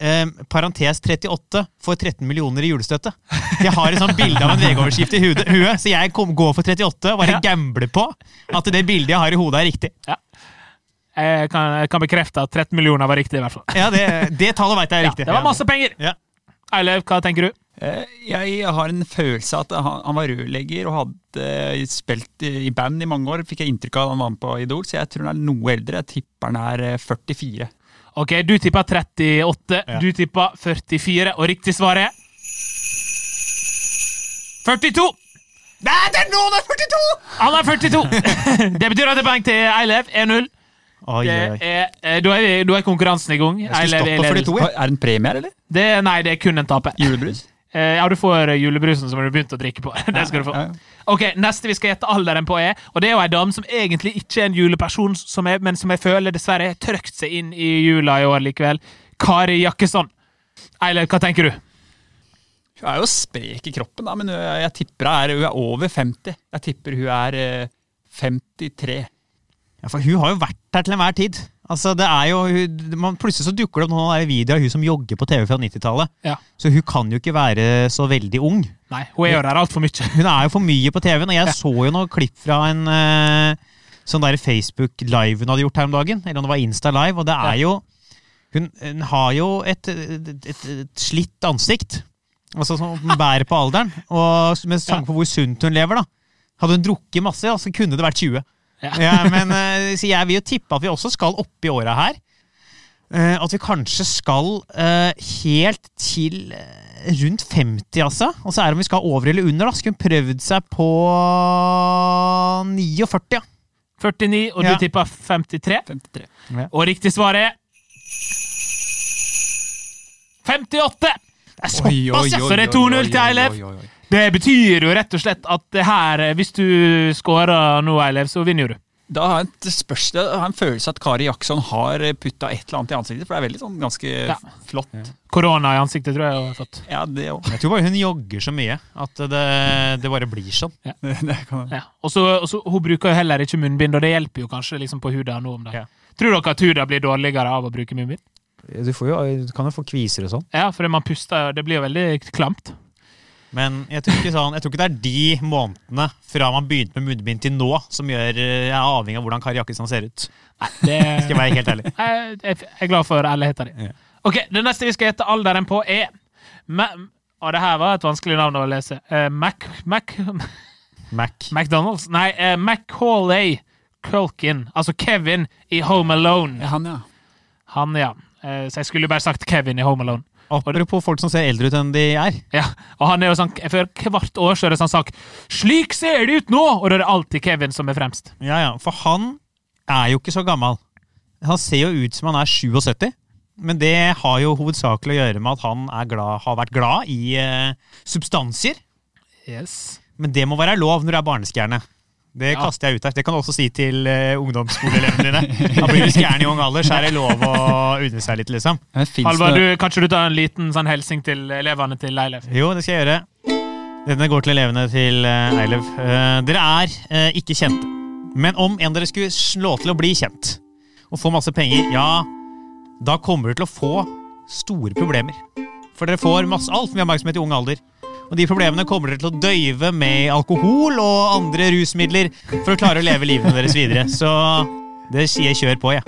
eh, parentes 38, får 13 millioner i julestøtte. Jeg har et sånt bilde av en VG-overskrift i huet, så jeg kom, går for 38 og bare Ja. gambler på at det bildet jeg har i hodet, er riktig. Jeg kan, jeg kan bekrefte at 13 millioner var riktig, i hvert fall. Ja, Det, det tallet veit jeg er Ja, riktig. det var masse penger! Ja. Eilev, hva tenker du? Eh, Jeg har en følelse av at han, han var rørlegger og hadde spilt i band i mange år. Fikk jeg inntrykk av at han var med på Idol, så jeg tror han er noe eldre. Jeg tipper han er eh, 44. Ok, Du tippa 38, Ja. du tippa 44, og riktig svar er 42! Nei, det er nå han er 42! Han er 42! det betyr at det er poeng til Eilev. 1-0. Oi, oi, er- eh, Da er da er konkurransen i gang. Jeg skulle stoppe for de to. ledelsen. 42. Er det en premie her, eller? Det, nei, det er kun en taper. Julebrus? Eh, Ja, du får eh, julebrusen som du har begynt å drikke på. Det skal du få. Ok, Neste vi skal gjette alderen på, er Og det er jo ei dame som egentlig ikke er en juleperson, som er, men som jeg føler dessverre har trøkt seg inn i jula i år likevel. Kari Jakkesson. Eiler, hva tenker du? Hun er jo sprek i kroppen, da, men jeg tipper hun er, hun er over 50. Jeg tipper hun er eh, 53. Ja, for hun har jo vært der til enhver tid. Altså, det er jo, hun- man, plutselig så dukker det opp noen videoer av hun som jogger på TV fra 90-tallet. Ja. Så hun kan jo ikke være så veldig ung. Nei, hun er jo der altfor mye. Hun er jo for mye på TV-en, og jeg så jo noen klipp fra en uh, sånn der Facebook Live hun hadde gjort her om dagen. Eller om det var Insta Live. Og det er jo Hun, hun har jo et, et, et, et slitt ansikt. Altså Som hun bærer på alderen. Og med tanke på hvor sunt hun lever, da. Hadde hun drukket masse, ja, så kunne det vært 20. Ja. Ja, men eh, så jeg vil jo tippe at vi også skal opp i åra her. Eh, at vi kanskje skal eh, helt til rundt 50, altså. Og så er det om vi skal over eller under. da Skulle prøvd seg på 49, ja. 49, og Ja. du tippa 53. 53. Og riktig svar er 58! Det er såpass, ja! Så det er 2-0 til Eilef. Det betyr jo rett og slett at det her, hvis du scorer nå, Eilev, så vinner jo du. Da har jeg et spørsmål, jeg har en følelse at Kari Jackson har putta et eller annet i ansiktet, for det er veldig sånn ganske Ja. flott. Korona i ansiktet, tror jeg hun har fått. Ja, det også. Jeg tror bare hun jogger så mye at det, det bare blir sånn. Det Ja. Og så, hun bruker jo heller ikke munnbind, og det hjelper jo kanskje liksom på huda nå om dagen. Ja. Tror dere at huda blir dårligere av å bruke munnbind? Du, får jo, du kan jo få kviser og sånn. Ja, for man puster, det blir jo veldig klamt. Men jeg tror, ikke sånn, jeg tror ikke det er de månedene fra man begynte med munnbind til nå, som gjør eh, jeg er avhengig av hvordan Kari Jakkesson ser ut. Det, Skal jeg være helt ærlig. jeg, jeg er glad for ærligheten din. Ja. Ok, Det neste vi skal gjette alderen på, er Ma Og det her var et vanskelig navn å lese. Uh, Mac, Mac, Mac. McDonald's? Nei, uh, Macaulay Culkin. Altså Kevin i Home Alone. Ja, han, ja. Han, ja. Uh, så jeg skulle jo bare sagt Kevin i Home Alone. Apropos folk som ser eldre ut enn de er. Ja, og han er jo sånn, For hvert år så er det sånn sak 'Slik ser det ut nå!' Og da er det alltid Kevin som er fremst. Ja, ja, For han er jo ikke så gammel. Han ser jo ut som han er 77. Men det har jo hovedsakelig å gjøre med at han er glad, har vært glad i eh, substanser. Yes. Men det må være lov når du er barneskjerne. Det Ja. kaster jeg ut her. Det kan du også si til uh, ungdomsskoleelevene dine. Da blir du skjæren i ung alder, så er det lov å unne seg litt, liksom. Alvar, Halvard, du, kanskje du tar en liten sånn hilsing til elevene til Leilef? Jo, det skal jeg gjøre. Denne går til elevene til uh, Eilev. Uh, dere er uh, ikke kjente. Men om en dere skulle slå til å bli kjent og få masse penger, ja, da kommer dere til å få store problemer. For dere får masse, altfor mye oppmerksomhet i ung alder. Og de problemene kommer dere til å døyve med alkohol og andre rusmidler for å klare å leve livene deres videre. Så det sier jeg kjør på, jeg.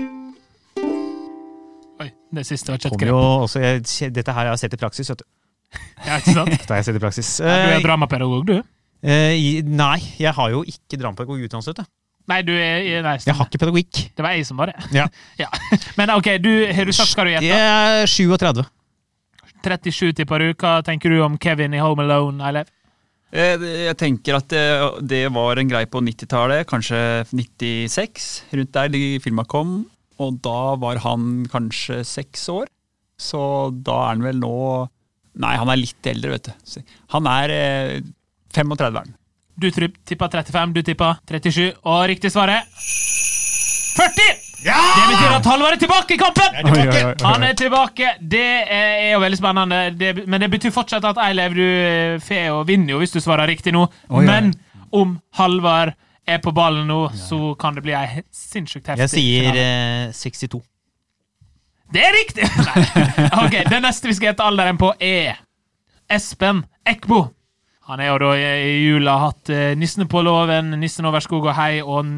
Oi, det siste var ikke et Kommer grep. jo også, jeg, dette her har jeg sett i praksis, vet du. Ja, ikke sant? Dette har jeg sett i praksis. Ja, du er Eh, dramapedagog, du? Uh, nei, jeg har jo ikke dramapedagogutdannelse. vet du. Nei, du er i- nei, Jeg har ikke pedagogikk. Det var jeg som var det. Ja. Ja. Men ok, du, har du sagt hva du Jeg gjetter? er 37. 37 tipper du. Hva tenker du om Kevin i Home Alone, Eilev? Eh, Jeg tenker at det, var en greie på 90-tallet, kanskje 96, rundt der de filma kom. Og da var han kanskje seks år. Så da er han vel nå Nei, han er litt eldre, vet du. Han er eh, 35. er. Du tri- tippa 35, du tippa 37, og riktig svaret 40! Det betyr at Halvard er tilbake i kampen! Oi, oi, oi. Han er tilbake. Det er jo veldig spennende. Det, men det betyr fortsatt at Eilev du Feo vinner jo hvis du svarer riktig nå. Oi, oi. Men om Halvard er på ballen nå, så kan det bli ei sinnssykt heftig Jeg sier eh, 62. Det er riktig! Ok, Det neste vi skal gjette alderen på, er Espen Ekbo. Han er jo da i jula hatt eh, Nissene på låven, Nissen over skog og hei og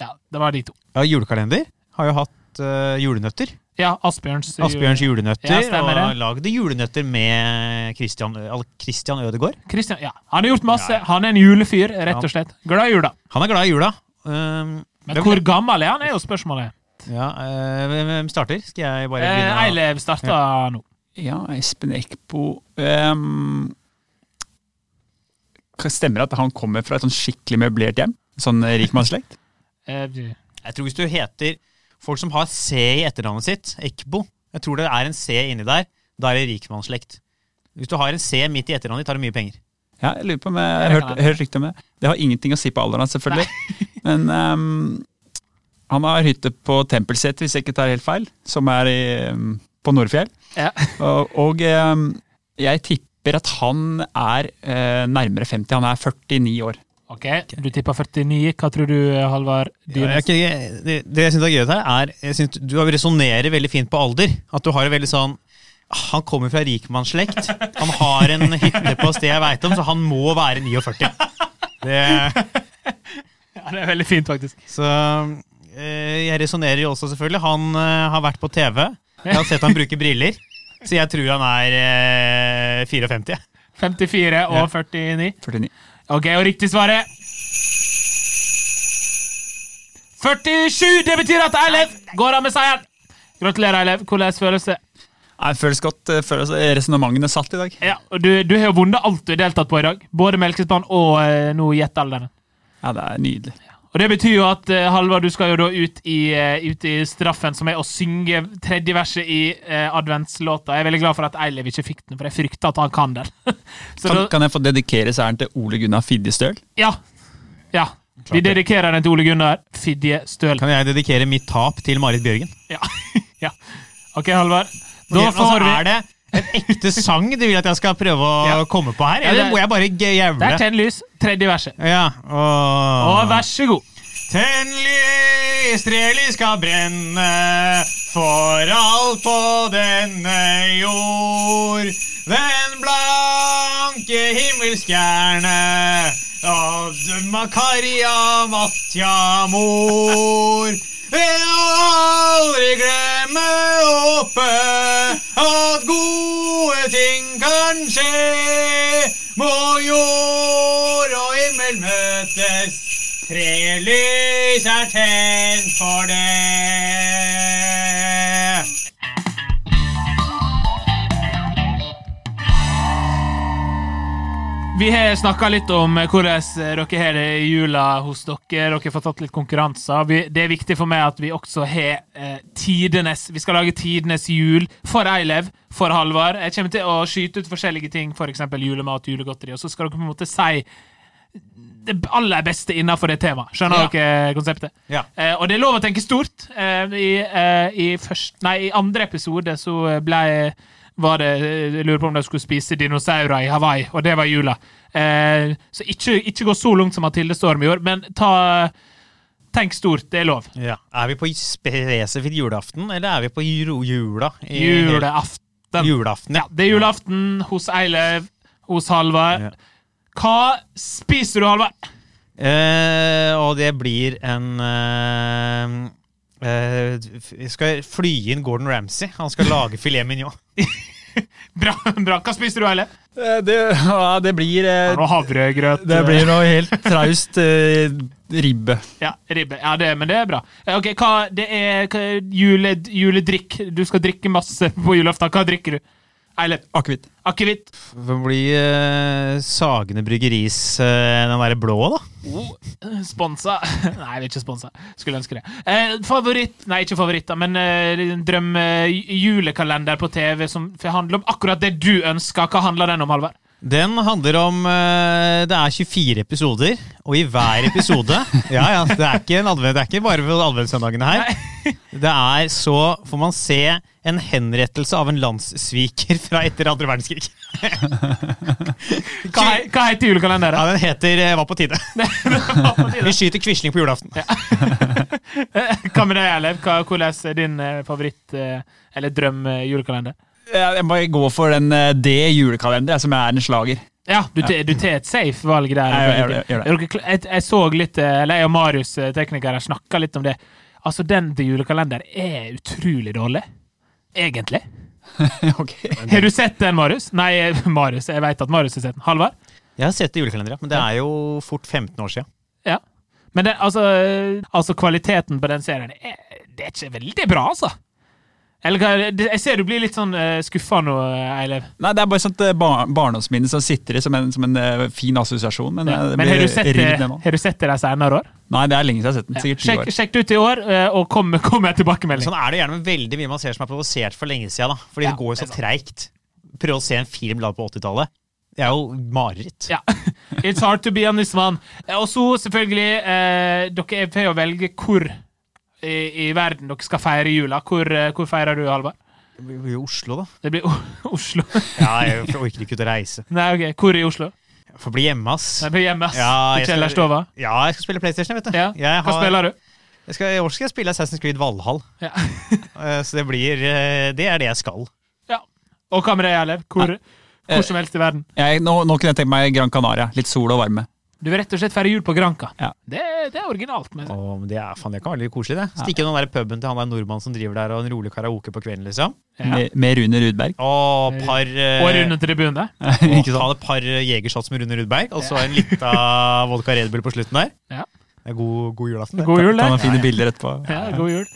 Ja, det var de to. Ja, julekalender. Har jo hatt uh, julenøtter. Ja, Asbjørns Asbjørns julenøtter. Ja, og lagde julenøtter med Christian, Al- Christian Ødegaard. Christian, ja. Han har gjort masse. Ja, ja. Han er en julefyr, rett og slett. Glad i jula. Han er glad i jula. Um, Men det- hvor gammel er han, er jo spørsmålet. Ja, eh, Hvem starter? Skal jeg bare Eh, begynne? å- Eilev starta nå. Ja, Espen Eckbo um, Stemmer det at han kommer fra et sånn skikkelig møblert hjem? Sånn rikmannsslekt? Jeg tror hvis du heter folk som har C i etternavnet sitt, Ekbo Jeg tror det er en C inni der. Da er det rikmannsslekt. Hvis du har en C midt i etternavnet ditt, har du mye penger. Ja, jeg lurer på om jeg, har hørt, hørt rykte om det. Det har ingenting å si på alderen selvfølgelig. Men um, han har hytte på Tempelseter, hvis jeg ikke tar helt feil, som er i, um, på Nordfjell. Ja. Og, og um, jeg tipper tipper at han er uh, nærmere 50. Han er 49 år. Ok, Du tippa 49. Hva tror du, Halvard Ja, jeg det, det jeg syns er gøy her, er jeg synes Du resonnerer veldig fint på alder. At du har en veldig sånn Han kommer fra rikmannsslekt. Han har en hytte på et sted jeg veit om, så han må være 49. Det, Ja, det er veldig fint, faktisk. så eh, jeg resonnerer jo også, selvfølgelig. Han eh, har vært på TV. Jeg har sett han bruke briller. Så jeg tror han er eh, 54. 54 og 49. 49. Ok, og riktig svaret 47! Det betyr at Eilev går av med seieren! Gratulerer, Eilev. Hvordan føles det? Jeg føles godt. Føles Resonnementene satt i dag. Ja, og du, du har jo vunnet alt du har deltatt på i dag. Både melkespann og eh, nå gjettalderen. Ja, det er nydelig. Og Det betyr jo at uh, Halvard, du skal jo da ut i, uh, ut i straffen, som er å synge tredje verset i uh, adventslåta. Jeg er veldig glad for at Eilev ikke fikk den, for jeg frykter at han kan den. Så Kan, da, kan jeg få dedikere seieren til Ole Gunnar Fidjestøl? ja. ja. Vi dedikerer den til Ole Gunnar Fidjestøl. Kan jeg dedikere mitt tap til Marit Bjørgen? Ja. ja. Ok, Halvard. Da altså, får vi Er det en ekte sang du vil at jeg skal prøve å Ja. komme på her? Eller må jeg bare jævle? Det er tenn lys. Tredje verset. Ja, og... Og vær så god. Tenn lys, tre lys skal brenne for alt på denne jord. Den blanke himmelskjerne av Makaria Matja mor. Vil aldri glemme oppe at gode ting kan skje. Må jord og himmel møtes. Tre lys er tent for det. Vi har snakka litt om hvordan dere har det i jula hos dere. Dere fått tatt litt konkurranser. Vi, det er viktig for meg at vi også har eh, tidenes Vi skal lage tidenes jul for Eilev, for Halvard. Jeg kommer til å skyte ut forskjellige ting, f.eks. julemat, julegodteri, og så skal dere på en måte si det aller beste innenfor det temaet. Skjønner Ja. dere konseptet? Ja. Eh, og det er lov å tenke stort. Eh, i, eh, i, først, nei, I andre episode så ble var det, Jeg lurer på om de skulle spise dinosaurer i Hawaii, og det var jula. Eh, så ikke, ikke gå så langt som Mathilde Storm gjorde, men ta Tenk stort, det er lov. Ja. Er vi på spesifikt julaften, eller er vi på jula? i- julaften. Julaften, Ja, det er julaften hos Eilev, hos Halvard. Ja. Hva spiser du, Halvard? Eh, og det blir en eh, eh, Vi skal fly inn Gordon Ramsay. Han skal lage filet mignon. Bra, bra. Hva spiser du, Eilev? Det, ja, det blir uh, Noe havregrøt. Det blir noe helt traust eh, ribbe. Ja, ribbe. Ja, det, men det er bra. Eh, Ok, hva, Det er hva, jule, juledrikk. Du skal drikke masse på julaften. Hva drikker du? Eilev. Akevitt. Akevitt. Det blir uh, Sagene Bryggeris uh, den derre blå, da. Oh, sponsa. Nei, vi er ikke sponsa. Skulle ønske det. Uh, favoritt Nei, ikke favoritt, da, men uh, drøm eh, julekalender på TV som handler om akkurat det du ønsker. Hva handler den om, Halvard? Den handler om eh, Det er 24 episoder, og i hver episode Ja, ja, det er ikke, en advent, det er ikke bare på adventssøndagene her. Det er så får man se en henrettelse av en landssviker fra etter andre verdenskrig. Hva, hva heter julekalenderen? Ja, Den heter eh, var på tide. Vi skyter Quisling på julaften. Hva med deg, Erlev? Hvordan er din eh, favoritt eh, eller drøm eh, julekalender? Jeg må gå for den D julekalenderen, som er en slager. Ja, du tar du tar et safe valg der. Jeg jeg Jeg, jeg så litt, eller jeg og Marius, teknikeren, tekniker, snakka litt om det. Altså, den til julekalender er utrolig dårlig. Egentlig. Ok. Har du sett den, Marius? Nei, eh, Marius. Jeg vet at Marius har sett den. Halvard? Jeg har sett det i julekalenderen, men det er jo fort 15 år siden. Ja. Men det, altså, eh, altså, kvaliteten på den serien er, det er ikke veldig bra, altså. Eller hva Jeg ser du blir litt sånn uh, skuffa nå, eh, Eilev. Nei, det er bare sånt eh, bar barndomsminne som sitter i som en, som en eh, fin assosiasjon. Men, ja. Men har du sett har du sett det der senere år? Nei, det er lenge siden jeg har sett den. Sikkert ti Sjekk, år. sjekk det ut i år, eh, og kom, kom med tilbakemelding. Sånn er det gjerne med veldig mye man ser som er provosert for lenge siden. Da. Fordi Ja, det går jo så treigt. Prøve å se en film laget på 80-tallet. Det er jo mareritt. Ja. It's hard to be on this one. Eh, Og så selvfølgelig eh, Dere er får jo velge hvor i, i verden dere skal feire jula. Hvor, eh, hvor feirer du, Halvard? Det blir jo Oslo, da. Det blir O- Oslo. Ja, jeg orker ikke ut å reise. Nei, ok. Hvor i Oslo? Jeg får bli hjemme, ass. Det blir hjemme, ass. Ja, I jeg skal- kjellerstova. Ja, jeg skal spille PlayStation, vet du. Ja. Jeg Hva spiller du? Jeg skal, I år skal jeg spille Assassin's Creed Valhall. Ja. Eh, Så det blir eh, Det er det jeg skal. Ja. Og hva med deg, Erlev? Hvor, hvor som helst i verden? Jeg, nå, nå kunne jeg tenkt meg Gran Canaria. Litt sol og varme. Du vil rett og slett feire jul på Granka. Ja. Det, det er originalt. Men. Åh, men det, er, faen, det kan være litt koselig, det. Stikke innom den der puben til han der nordmannen som driver der, og en rolig karaoke på kvelden, liksom. Ja. Med, med Rune Rudberg. Åh, par eh, Og Rune Tribune. Ikke sant? Han et par eh, jegershots med Rune Rudberg, og så en lita vodka Red Bull på slutten der. Ja. Det er god, god julaften. God jul, Ta det. noen fine bilder etterpå. Ja, god jul.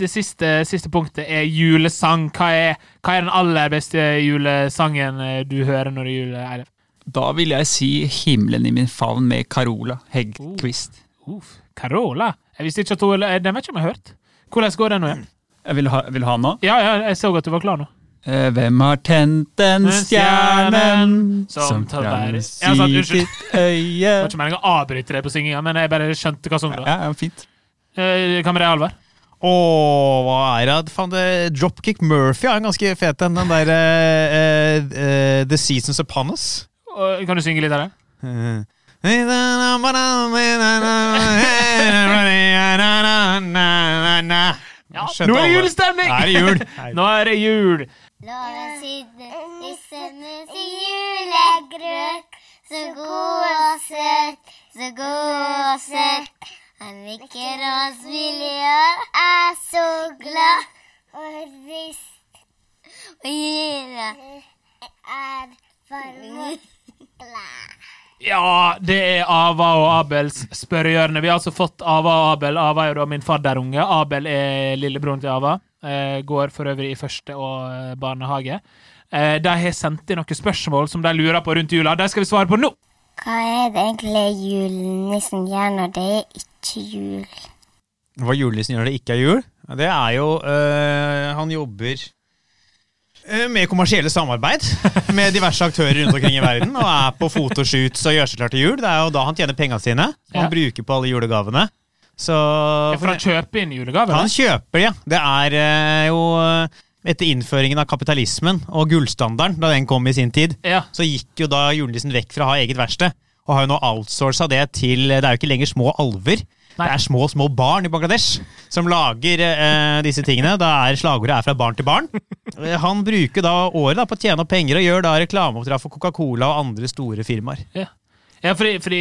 Det siste, siste punktet er julesang. Hva er, hva er den aller beste julesangen eh, du hører når det er jul? Eilif? Da vil jeg si 'Himmelen i min favn' med Carola Heggquist. Uff, Carola? Jeg visste ikke at hun eh, Den vet ikke om jeg har hørt. Hvordan går den nå igjen? Jeg vil ha, vil ha den nå. Ja, ja, jeg så at du var klar nå. Eh, Hvem har tent den stjernen som Ja, unnskyld. ditt øye Det var ikke meningen å avbryte deg på synginga, men jeg bare skjønte hva som var. Ja, ja, fint. Eh, Hva med deg, Alvar? Åh, hva er det? Faen, det Dropkick Murphy er en ganske fet en. Den der uh, uh, The Seasons Upon Us. Kan du synge litt av det? Ja, Nå er det julestemning! Er det jul? Nå er det jul! La det nissemus i julegrøt. Så god og søt, så god og søt. Han nikker oss villig og er så glad. Og rist og gir er glad. Ja, det er Ava og Abels spørrehjørne. Vi har altså fått Ava og Abel. Ava er jo da min fadderunge. Abel er lillebroren til Ava. Eh, går for øvrig i første og eh, barnehage. Eh, de har sendt inn noen spørsmål som de lurer på rundt jula. De skal vi svare på nå! Hva er det egentlig julenissen gjør når det er ikke jul? Hva julenissen gjør når det ikke er jul? Det er jo øh, Han jobber med kommersielle samarbeid med diverse aktører rundt omkring i verden. Og er på fotoshoots og gjør seg klar til jul. Det er jo da han tjener pengene sine. Han Ja. bruker på alle julegavene. Så for han kjøper inn julegaver. Han kjøper det, ja. Det er øh, jo etter innføringen av kapitalismen og gullstandarden, da den kom i sin tid, Ja. så gikk jo da julenissen vekk fra å ha eget verksted, og har jo nå outsourca det til Det er jo ikke lenger små alver. Nei. Det er små, små barn i Bangladesh som lager eh, disse tingene. Da er slagordet er fra barn til barn. Eh, Han bruker da året da på å tjene opp penger og gjør da reklameoppdrag for Coca-Cola og andre store firmaer. Ja, ja fordi, fordi,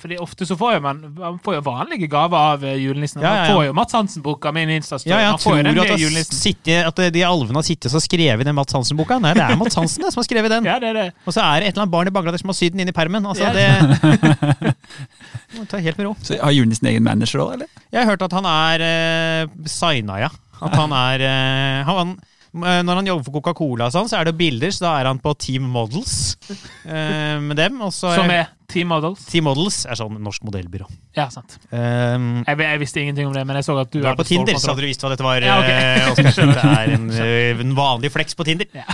fordi ofte så får jo man, man får jo vanlige gaver av eh, julenissen. Ja, ja, Man får jo Mats Hansen-boka med en Insta-story. Ja, jeg tror at, sittet, at de alvene har sittet og skrevet den Mats Hansen-boka. Nei, det er Mats Hansen det, som har skrevet den. Ja, det er det. Og så er det et eller annet barn i Bangladesh som har sydd den inn i permen. Altså, Ja. det Må ta helt med ro. Så Har julenissen egen manager òg, eller? Jeg har hørt at han er uh, signa, ja. At han er uh, han, eh, Når han jobber for Coca-Cola, sånn, så er det bilder, så da er han på Team Models eh, med dem. Og så Som er Team Models. Team Models er sånn norsk modellbyrå. Ja, sant. Um, Jeg, jeg visste ingenting om det, men jeg så at du du er på Tinder, så hadde du visst hva dette var. Ja, okay. eh, Det er en, eh, en vanlig flex på Tinder. Ja.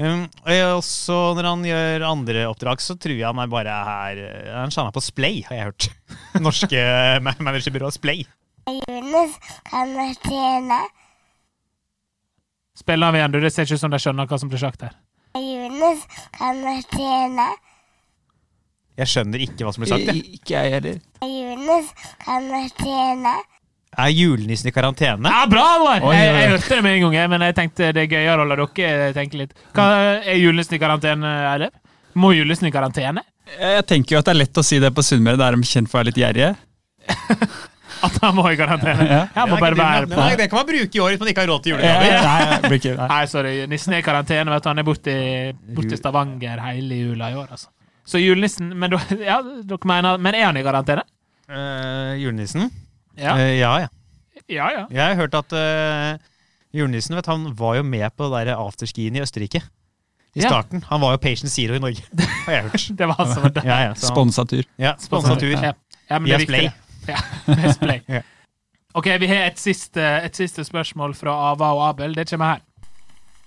Um, og så når han gjør andre oppdrag, så tror jeg han er bare her eh, Han skjønner på Splay, har jeg hørt. Norske ma- managerbyrået Splay. Juleniss kan tjene. Spill av igjen, du. Det ser ikke ut som de skjønner hva som blir sagt her. Juleniss kan tjene. Jeg skjønner ikke hva som blir sagt. jeg. Ikke jeg heller. Juleniss kan tjene. Er julenissen i karantene? Ja, bra, Alvar! Jeg, jeg hørte det med en gang, jeg, men jeg tenkte det er gøyere å la dere tenke litt. Hva Er julenissen i karantene, Eilif? Må julenissen i karantene? Jeg tenker jo at det er lett å si det på Sunnmøre, der er de kjent for å være litt gjerrige. At han må i karantene? Jeg må bare være på. Nei, det kan man bruke i år hvis man ikke har råd til julegaver. nei. Nei, sorry. Nissen er i karantene. vet du. Han er borte i, Stavanger hele jula i år. altså. Så julenissen Men, ja, dere mener, men er han i karantene? Uh, julenissen? Ja. Uh, ja, ja. Ja, ja. Jeg har hørt at uh, julenissen vet, han var jo med på det afterskien i Østerrike. I Ja. starten. Han var jo Patient Zero i Norge, har jeg hørt. Det var der. Ja, ja, så Sponsa tur. Ja, Sponsa tur. Ja. Ja, men det er det. Ja. Ja. Ok, vi har et siste, et siste spørsmål fra Ava og Abel. Det kommer her.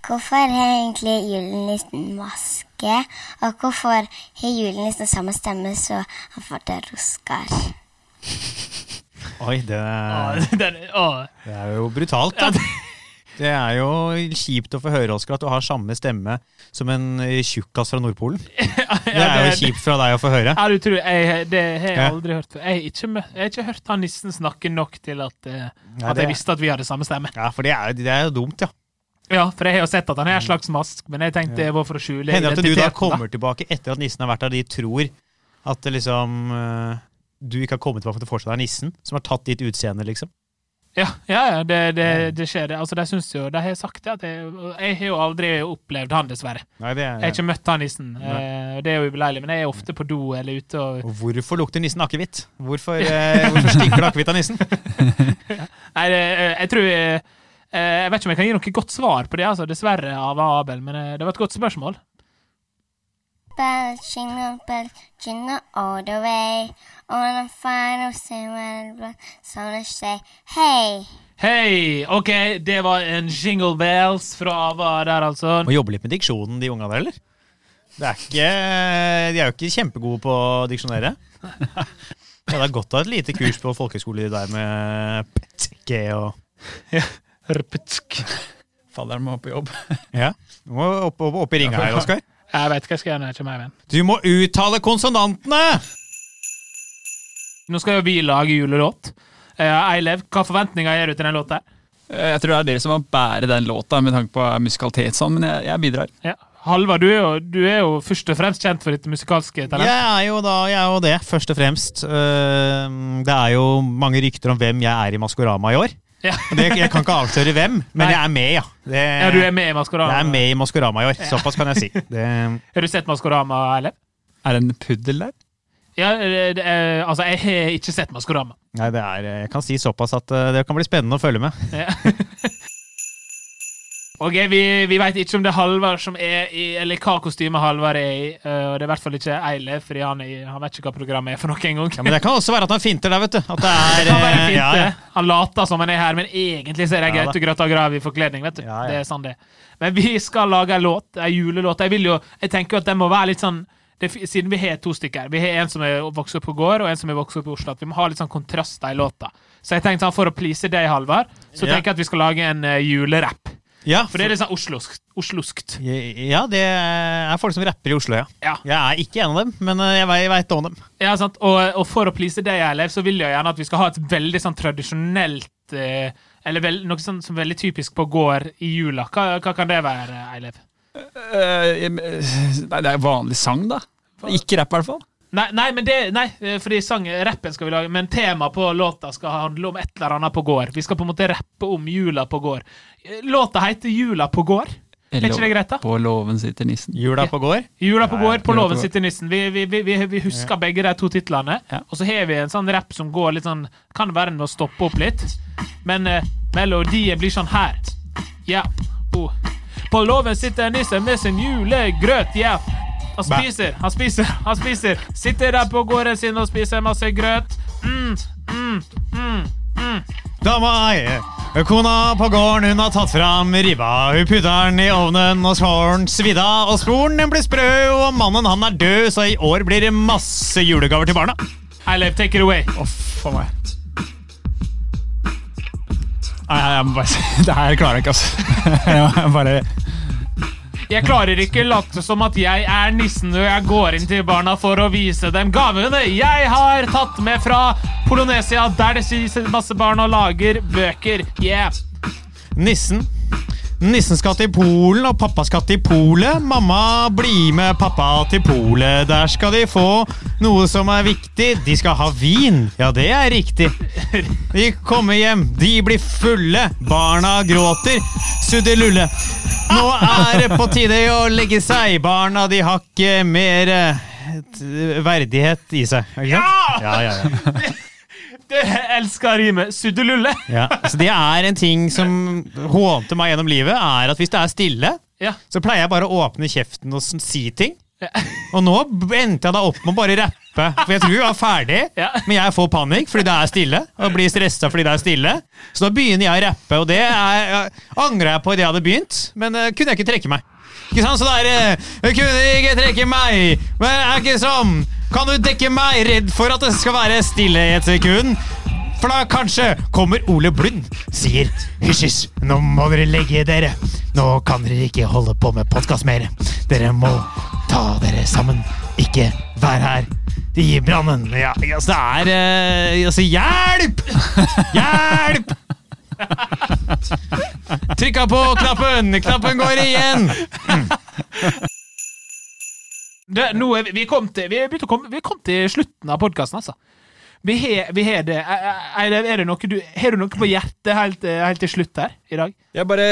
Hvorfor har egentlig julenissen maske? Og hvorfor har julenissen samme stemme som han får til Roskar? Oi, det er, er, den, åh. det er jo brutalt, Ja, da. det, Det er jo kjipt å få høre, Oskar, at du har samme stemme som en eh, tjukkas fra Nordpolen. Det er jo kjipt fra deg å få høre. Ja, du tror, jeg, det har jeg aldri hørt før. Jeg jeg har ikke hørt han nissen snakke nok til at, eh, at jeg visste at vi hadde samme stemme. Ja, for det er, det er jo dumt, ja. Ja, for jeg har jo sett at han er en slags mask, men jeg tenkte det var for å skjule Hender at du da kommer tilbake etter at nissen har vært der, de tror at liksom eh, du ikke har kommet tilbake til å fortsatt er nissen, som har tatt ditt utseende, liksom. Ja, ja, ja det, det, det skjer. det. Altså, De syns jo, de har sagt det jeg, jeg har jo aldri opplevd han, dessverre. Nei, det Jeg har er, ikke møtt han nissen. Eh, det er jo ubeleilig, men jeg er ofte på do eller ute og og hvorfor lukter nissen akevitt? Hvorfor, eh, hvorfor stinker det akevitt av nissen? Nei, det, eh, jeg tror eh, eh, Jeg vet ikke om jeg kan gi noe godt svar på det, altså, dessverre, av Abel, men det var et godt spørsmål. Bell, jingle bells jingle all the way. On the final single, someone say, hey. Hei! OK, det var en Jingle Bells fra Ava der, altså. Må jobbe litt med diksjonen, de unga der, eller? Det er ikke, de er jo ikke kjempegode på å diksjonere. Ja, det er godt å ha et lite kurs på folkehøyskole der med PTG og Rptsk. Fadderen må på jobb. Ja. Du må opp, opp, opp i ringa her, Oskar. Jeg vet hva jeg skal gjøre når jeg kommer hjem. igjen. Du må uttale konsonantene! Nå skal jo vi lage julelåt. Eh, Eilev, hva forventninger gjør du til den låta? Eh, Jeg tror det er dere som må bære den låta med tanke på musikalitet, sånn, men jeg, jeg bidrar. Ja. Halvard, du, du er jo først og fremst kjent for ditt musikalske talent. Jeg er jo da, jeg er jo det, først og fremst. Eh, Det er jo mange rykter om hvem jeg er i Maskorama i år. Ja. Det, jeg kan ikke avsløre hvem, men Nei. jeg er med, ja. Det, Ja, du er med i Maskorama. Jeg er med i Maskorama i år, såpass kan jeg si. Det, Har du sett Maskorama, Erlend? Er det en puddel der? Ja, er- altså, jeg har ikke sett Maskorama. nei, det er, jeg kan si såpass at eh, det kan bli spennende å følge med. Ja. Ok, Vi, vi veit ikke om det er Halvard som er i Eller hva kostyme Halvard er i. eh, og det er i hvert fall ikke Eilef, fordi han, er, han vet ikke hva programmet er for noe engang. Ja, men det kan også være at han finter der, vet du. At det er, Det kan være eh, ja, ja. Han later som han er her, men egentlig så er det Ja. Gaute Grøtta Grav i forkledning. vet du. Ja. Det er sånn det. Men vi skal lage en låt, en julelåt. Jeg jo, jeg tenker jo at den må være litt sånn det, Siden vi har to stykker, vi har en som er vokst opp på gård, og en som er vokst opp i Oslo, at vi må ha litt sånn kontraster i låta. Så jeg tenkte sånn, for å please deg, Halvard, så tenker jeg at vi skal lage en uh, julerapp. Ja, For det er litt sånn osloskt. osloskt. ja, det er folk som rapper i Oslo, ja. Ja. Jeg er ikke en av dem, men eh, jeg vei- veit om dem. Ja, sant? Og, og for å please deg, Eilev, så vil jeg gjerne at vi skal ha et veldig sånn tradisjonelt eh, Eller vel, noe sånn som er veldig typisk på gård i jula. Hva, hva kan det være, Eilev? Uh, nei, det er vanlig sang, da. Ikke rapp, i hvert fall. Nei, nei, men det, nei, eh, fordi sang, rappen skal vi lage, men temaet på låta skal handle om et eller annet på gård. Vi skal på en måte rappe om jula på gård. Eh, Låta heter Jula på gård. Er ikke det greit, da? På låven sitter nissen. Jula på gård. Jula på gård, på låven sitter nissen. Vi, vi, vi, vi, vi husker begge de to titlene. Ja. Og så har vi en sånn rapp som går litt sånn Kan være med å stoppe opp litt. Men eh, melodien blir sånn her. Ja. Oh. På låven sitter nissen med sin julegrøt. Ja. Han spiser, han spiser, han spiser. Sitter der på gården sin og spiser masse grøt. Mm, mm, mm, mm. Dama Kona på gården, hun har tatt fram ribba. Hun putter den i ovnen og skåren den svidd. Og sporen den blir sprø, og mannen han er død, så i år blir det masse julegaver til barna. Eilev, take it away. Oh, for meg. Nei, jeg, må bare si Det her klarer jeg ikke, altså. Jeg bare Jeg klarer ikke late som at jeg er nissen når jeg går inn til barna for å vise dem gavene jeg har tatt med fra Polonesia, der det sitter masse barn og lager bøker. Yeah. Nissen. Nissen skal til Polen, og pappa skal til Polet. Mamma, bli med pappa til Polet. Der skal de få noe som er viktig. De skal ha vin. Ja, det er riktig. De kommer hjem, de blir fulle. Barna gråter. Suddelulle. Nå er det på tide å legge seg. Barna, de har ikke mer eh, verdighet i seg. Ja! Ja, ja, ja. Elsker rimet. Suddelulle. Ja, så det er en ting som hånte meg gjennom livet, er at hvis det er stille, Ja. så pleier jeg bare å åpne kjeften og si ting. Ja. Og nå endte jeg da opp med å bare rappe, for jeg tror jeg var ferdig, Ja. men jeg får panikk fordi det er stille, og blir stressa fordi det er stille. Så da begynner jeg å rappe, og det er, jeg, angrer jeg på idet jeg hadde begynt, men uh, kunne jeg ikke trekke meg. Ikke sant? Så det eh, kunne ikke trekke meg, men er ikke sånn. Kan du dekke meg? Redd for at det skal være stille i et sekund. For da kanskje kommer Ole Blund, sier hysj, hysj, nå må dere legge dere. Nå kan dere ikke holde på med podkast mer. Dere må ta dere sammen, ikke være her i brannen. Ja, altså, det er eh, Altså, hjelp! Hjelp! Trykka på knappen! Knappen går igjen! Det, nå er vi, vi, kom til, vi, er komme, vi kom til slutten av podkasten, altså. Vi har, vi har det. Er, er er det noe du, har du noe på hjertet helt, helt til slutt her i dag? Jeg bare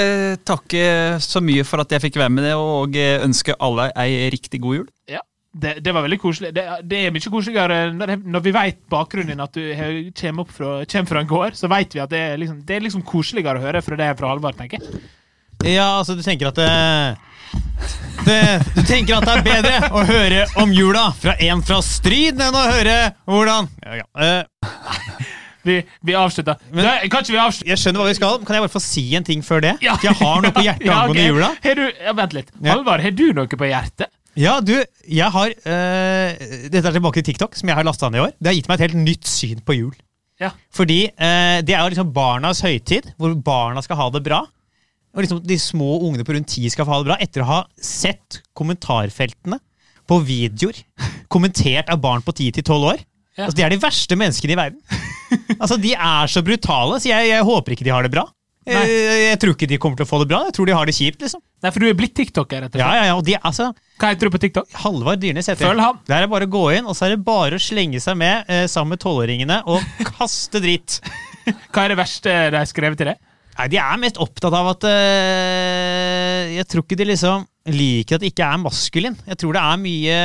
takker så mye for at jeg fikk være med det, og ønsker alle ei riktig god jul. Ja. Det, det var veldig koselig. Det, det er mye koseligere når, når vi vet bakgrunnen din, at du kommer, fra, kommer fra en gård. Så vet vi at det er liksom, det er liksom koseligere å høre fra det fra Halvard, tenker jeg. Ja, altså, du tenker at det, det Du tenker at det er bedre å høre om jula fra en fra Stryd enn å høre hvordan ja, ja. Uh. Vi, vi avslutter. Men- Nei, vi avslutte? Jeg skjønner hva vi skal. Kan jeg bare få si en ting før det? Ja. Jeg har noe på hjertet Ja, angående jula. Har du, vent litt. Halvard, har du noe på hjertet? Ja, du, jeg har eh, Dette er tilbake til TikTok, som jeg har lasta ned i år. Det har gitt meg et helt nytt syn på jul. Ja. Fordi eh, det er jo liksom barnas høytid, hvor barna skal ha det bra. Og liksom de små ungene på rundt ti skal få ha det bra, etter å ha sett kommentarfeltene på videoer kommentert av barn på 10-12 år. Ja. Altså, de er de verste menneskene i verden. altså, De er så brutale, så jeg, jeg håper ikke de har det bra. Nei. Eh, Jeg tror ikke de kommer til å få det bra. Jeg tror de har det kjipt. liksom. Nei, for du er blitt tiktoker, rett og Ja, ja, ja, og de, altså, Hva heter du på TikTok? Halvard Dyrnes heter jeg. Følg ham. Der er det bare å gå inn, og så er det bare å slenge seg med eh, sammen med tolvåringene og kaste dritt. Hva er det verste de har skrevet til deg? Nei, De er mest opptatt av at eh, Jeg tror ikke de liksom liker at det ikke er maskulin. Jeg tror det er mye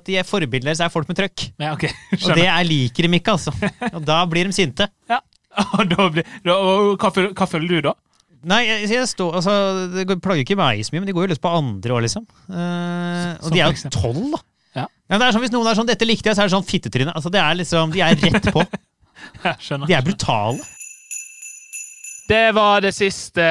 At de er forbilder deres er folk med trøkk. Ja, ok, Og det er liker de ikke, altså. Og da blir de sinte. Ja. Da blir, da, hva, hva føler du da? Nei, jeg, jeg står, altså, Det går- plager ikke meg så mye, men de går jo løs på andre òg, liksom. Eh, og de er jo tolv, da. Ja. Ja, det er sånn, Hvis noen er sånn 'dette likte jeg', så er det sånn fittetryne. Altså, det er liksom, De er rett på. De er brutale. Det var det siste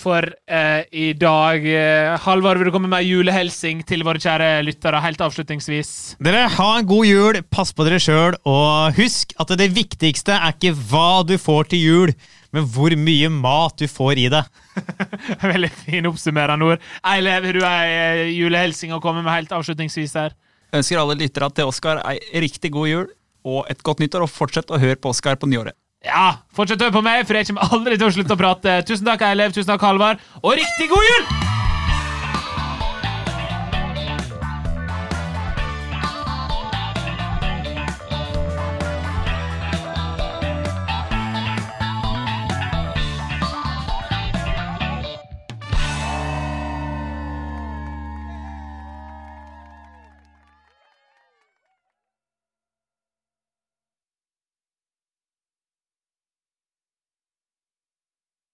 for eh, i dag. Halvor, Halvard, vil du komme med julehelsing til våre kjære lyttere helt avslutningsvis? Dere, ha en god jul, pass på dere sjøl, og husk at det viktigste er ikke hva du får til jul, men hvor mye mat du får i det. Veldig fin oppsummerende ord. Eilev, har du ei eh, julehelsing å komme med helt avslutningsvis her? Ønsker alle lyttere til Oskar ei riktig god jul og et godt nyttår, og fortsett å høre på Oskar på nyåret. Ja, fortsett å høre på meg, for jeg kommer aldri til å slutte å prate. Tusen takk, Eilev. Tusen takk, Halvard. Og riktig god jul!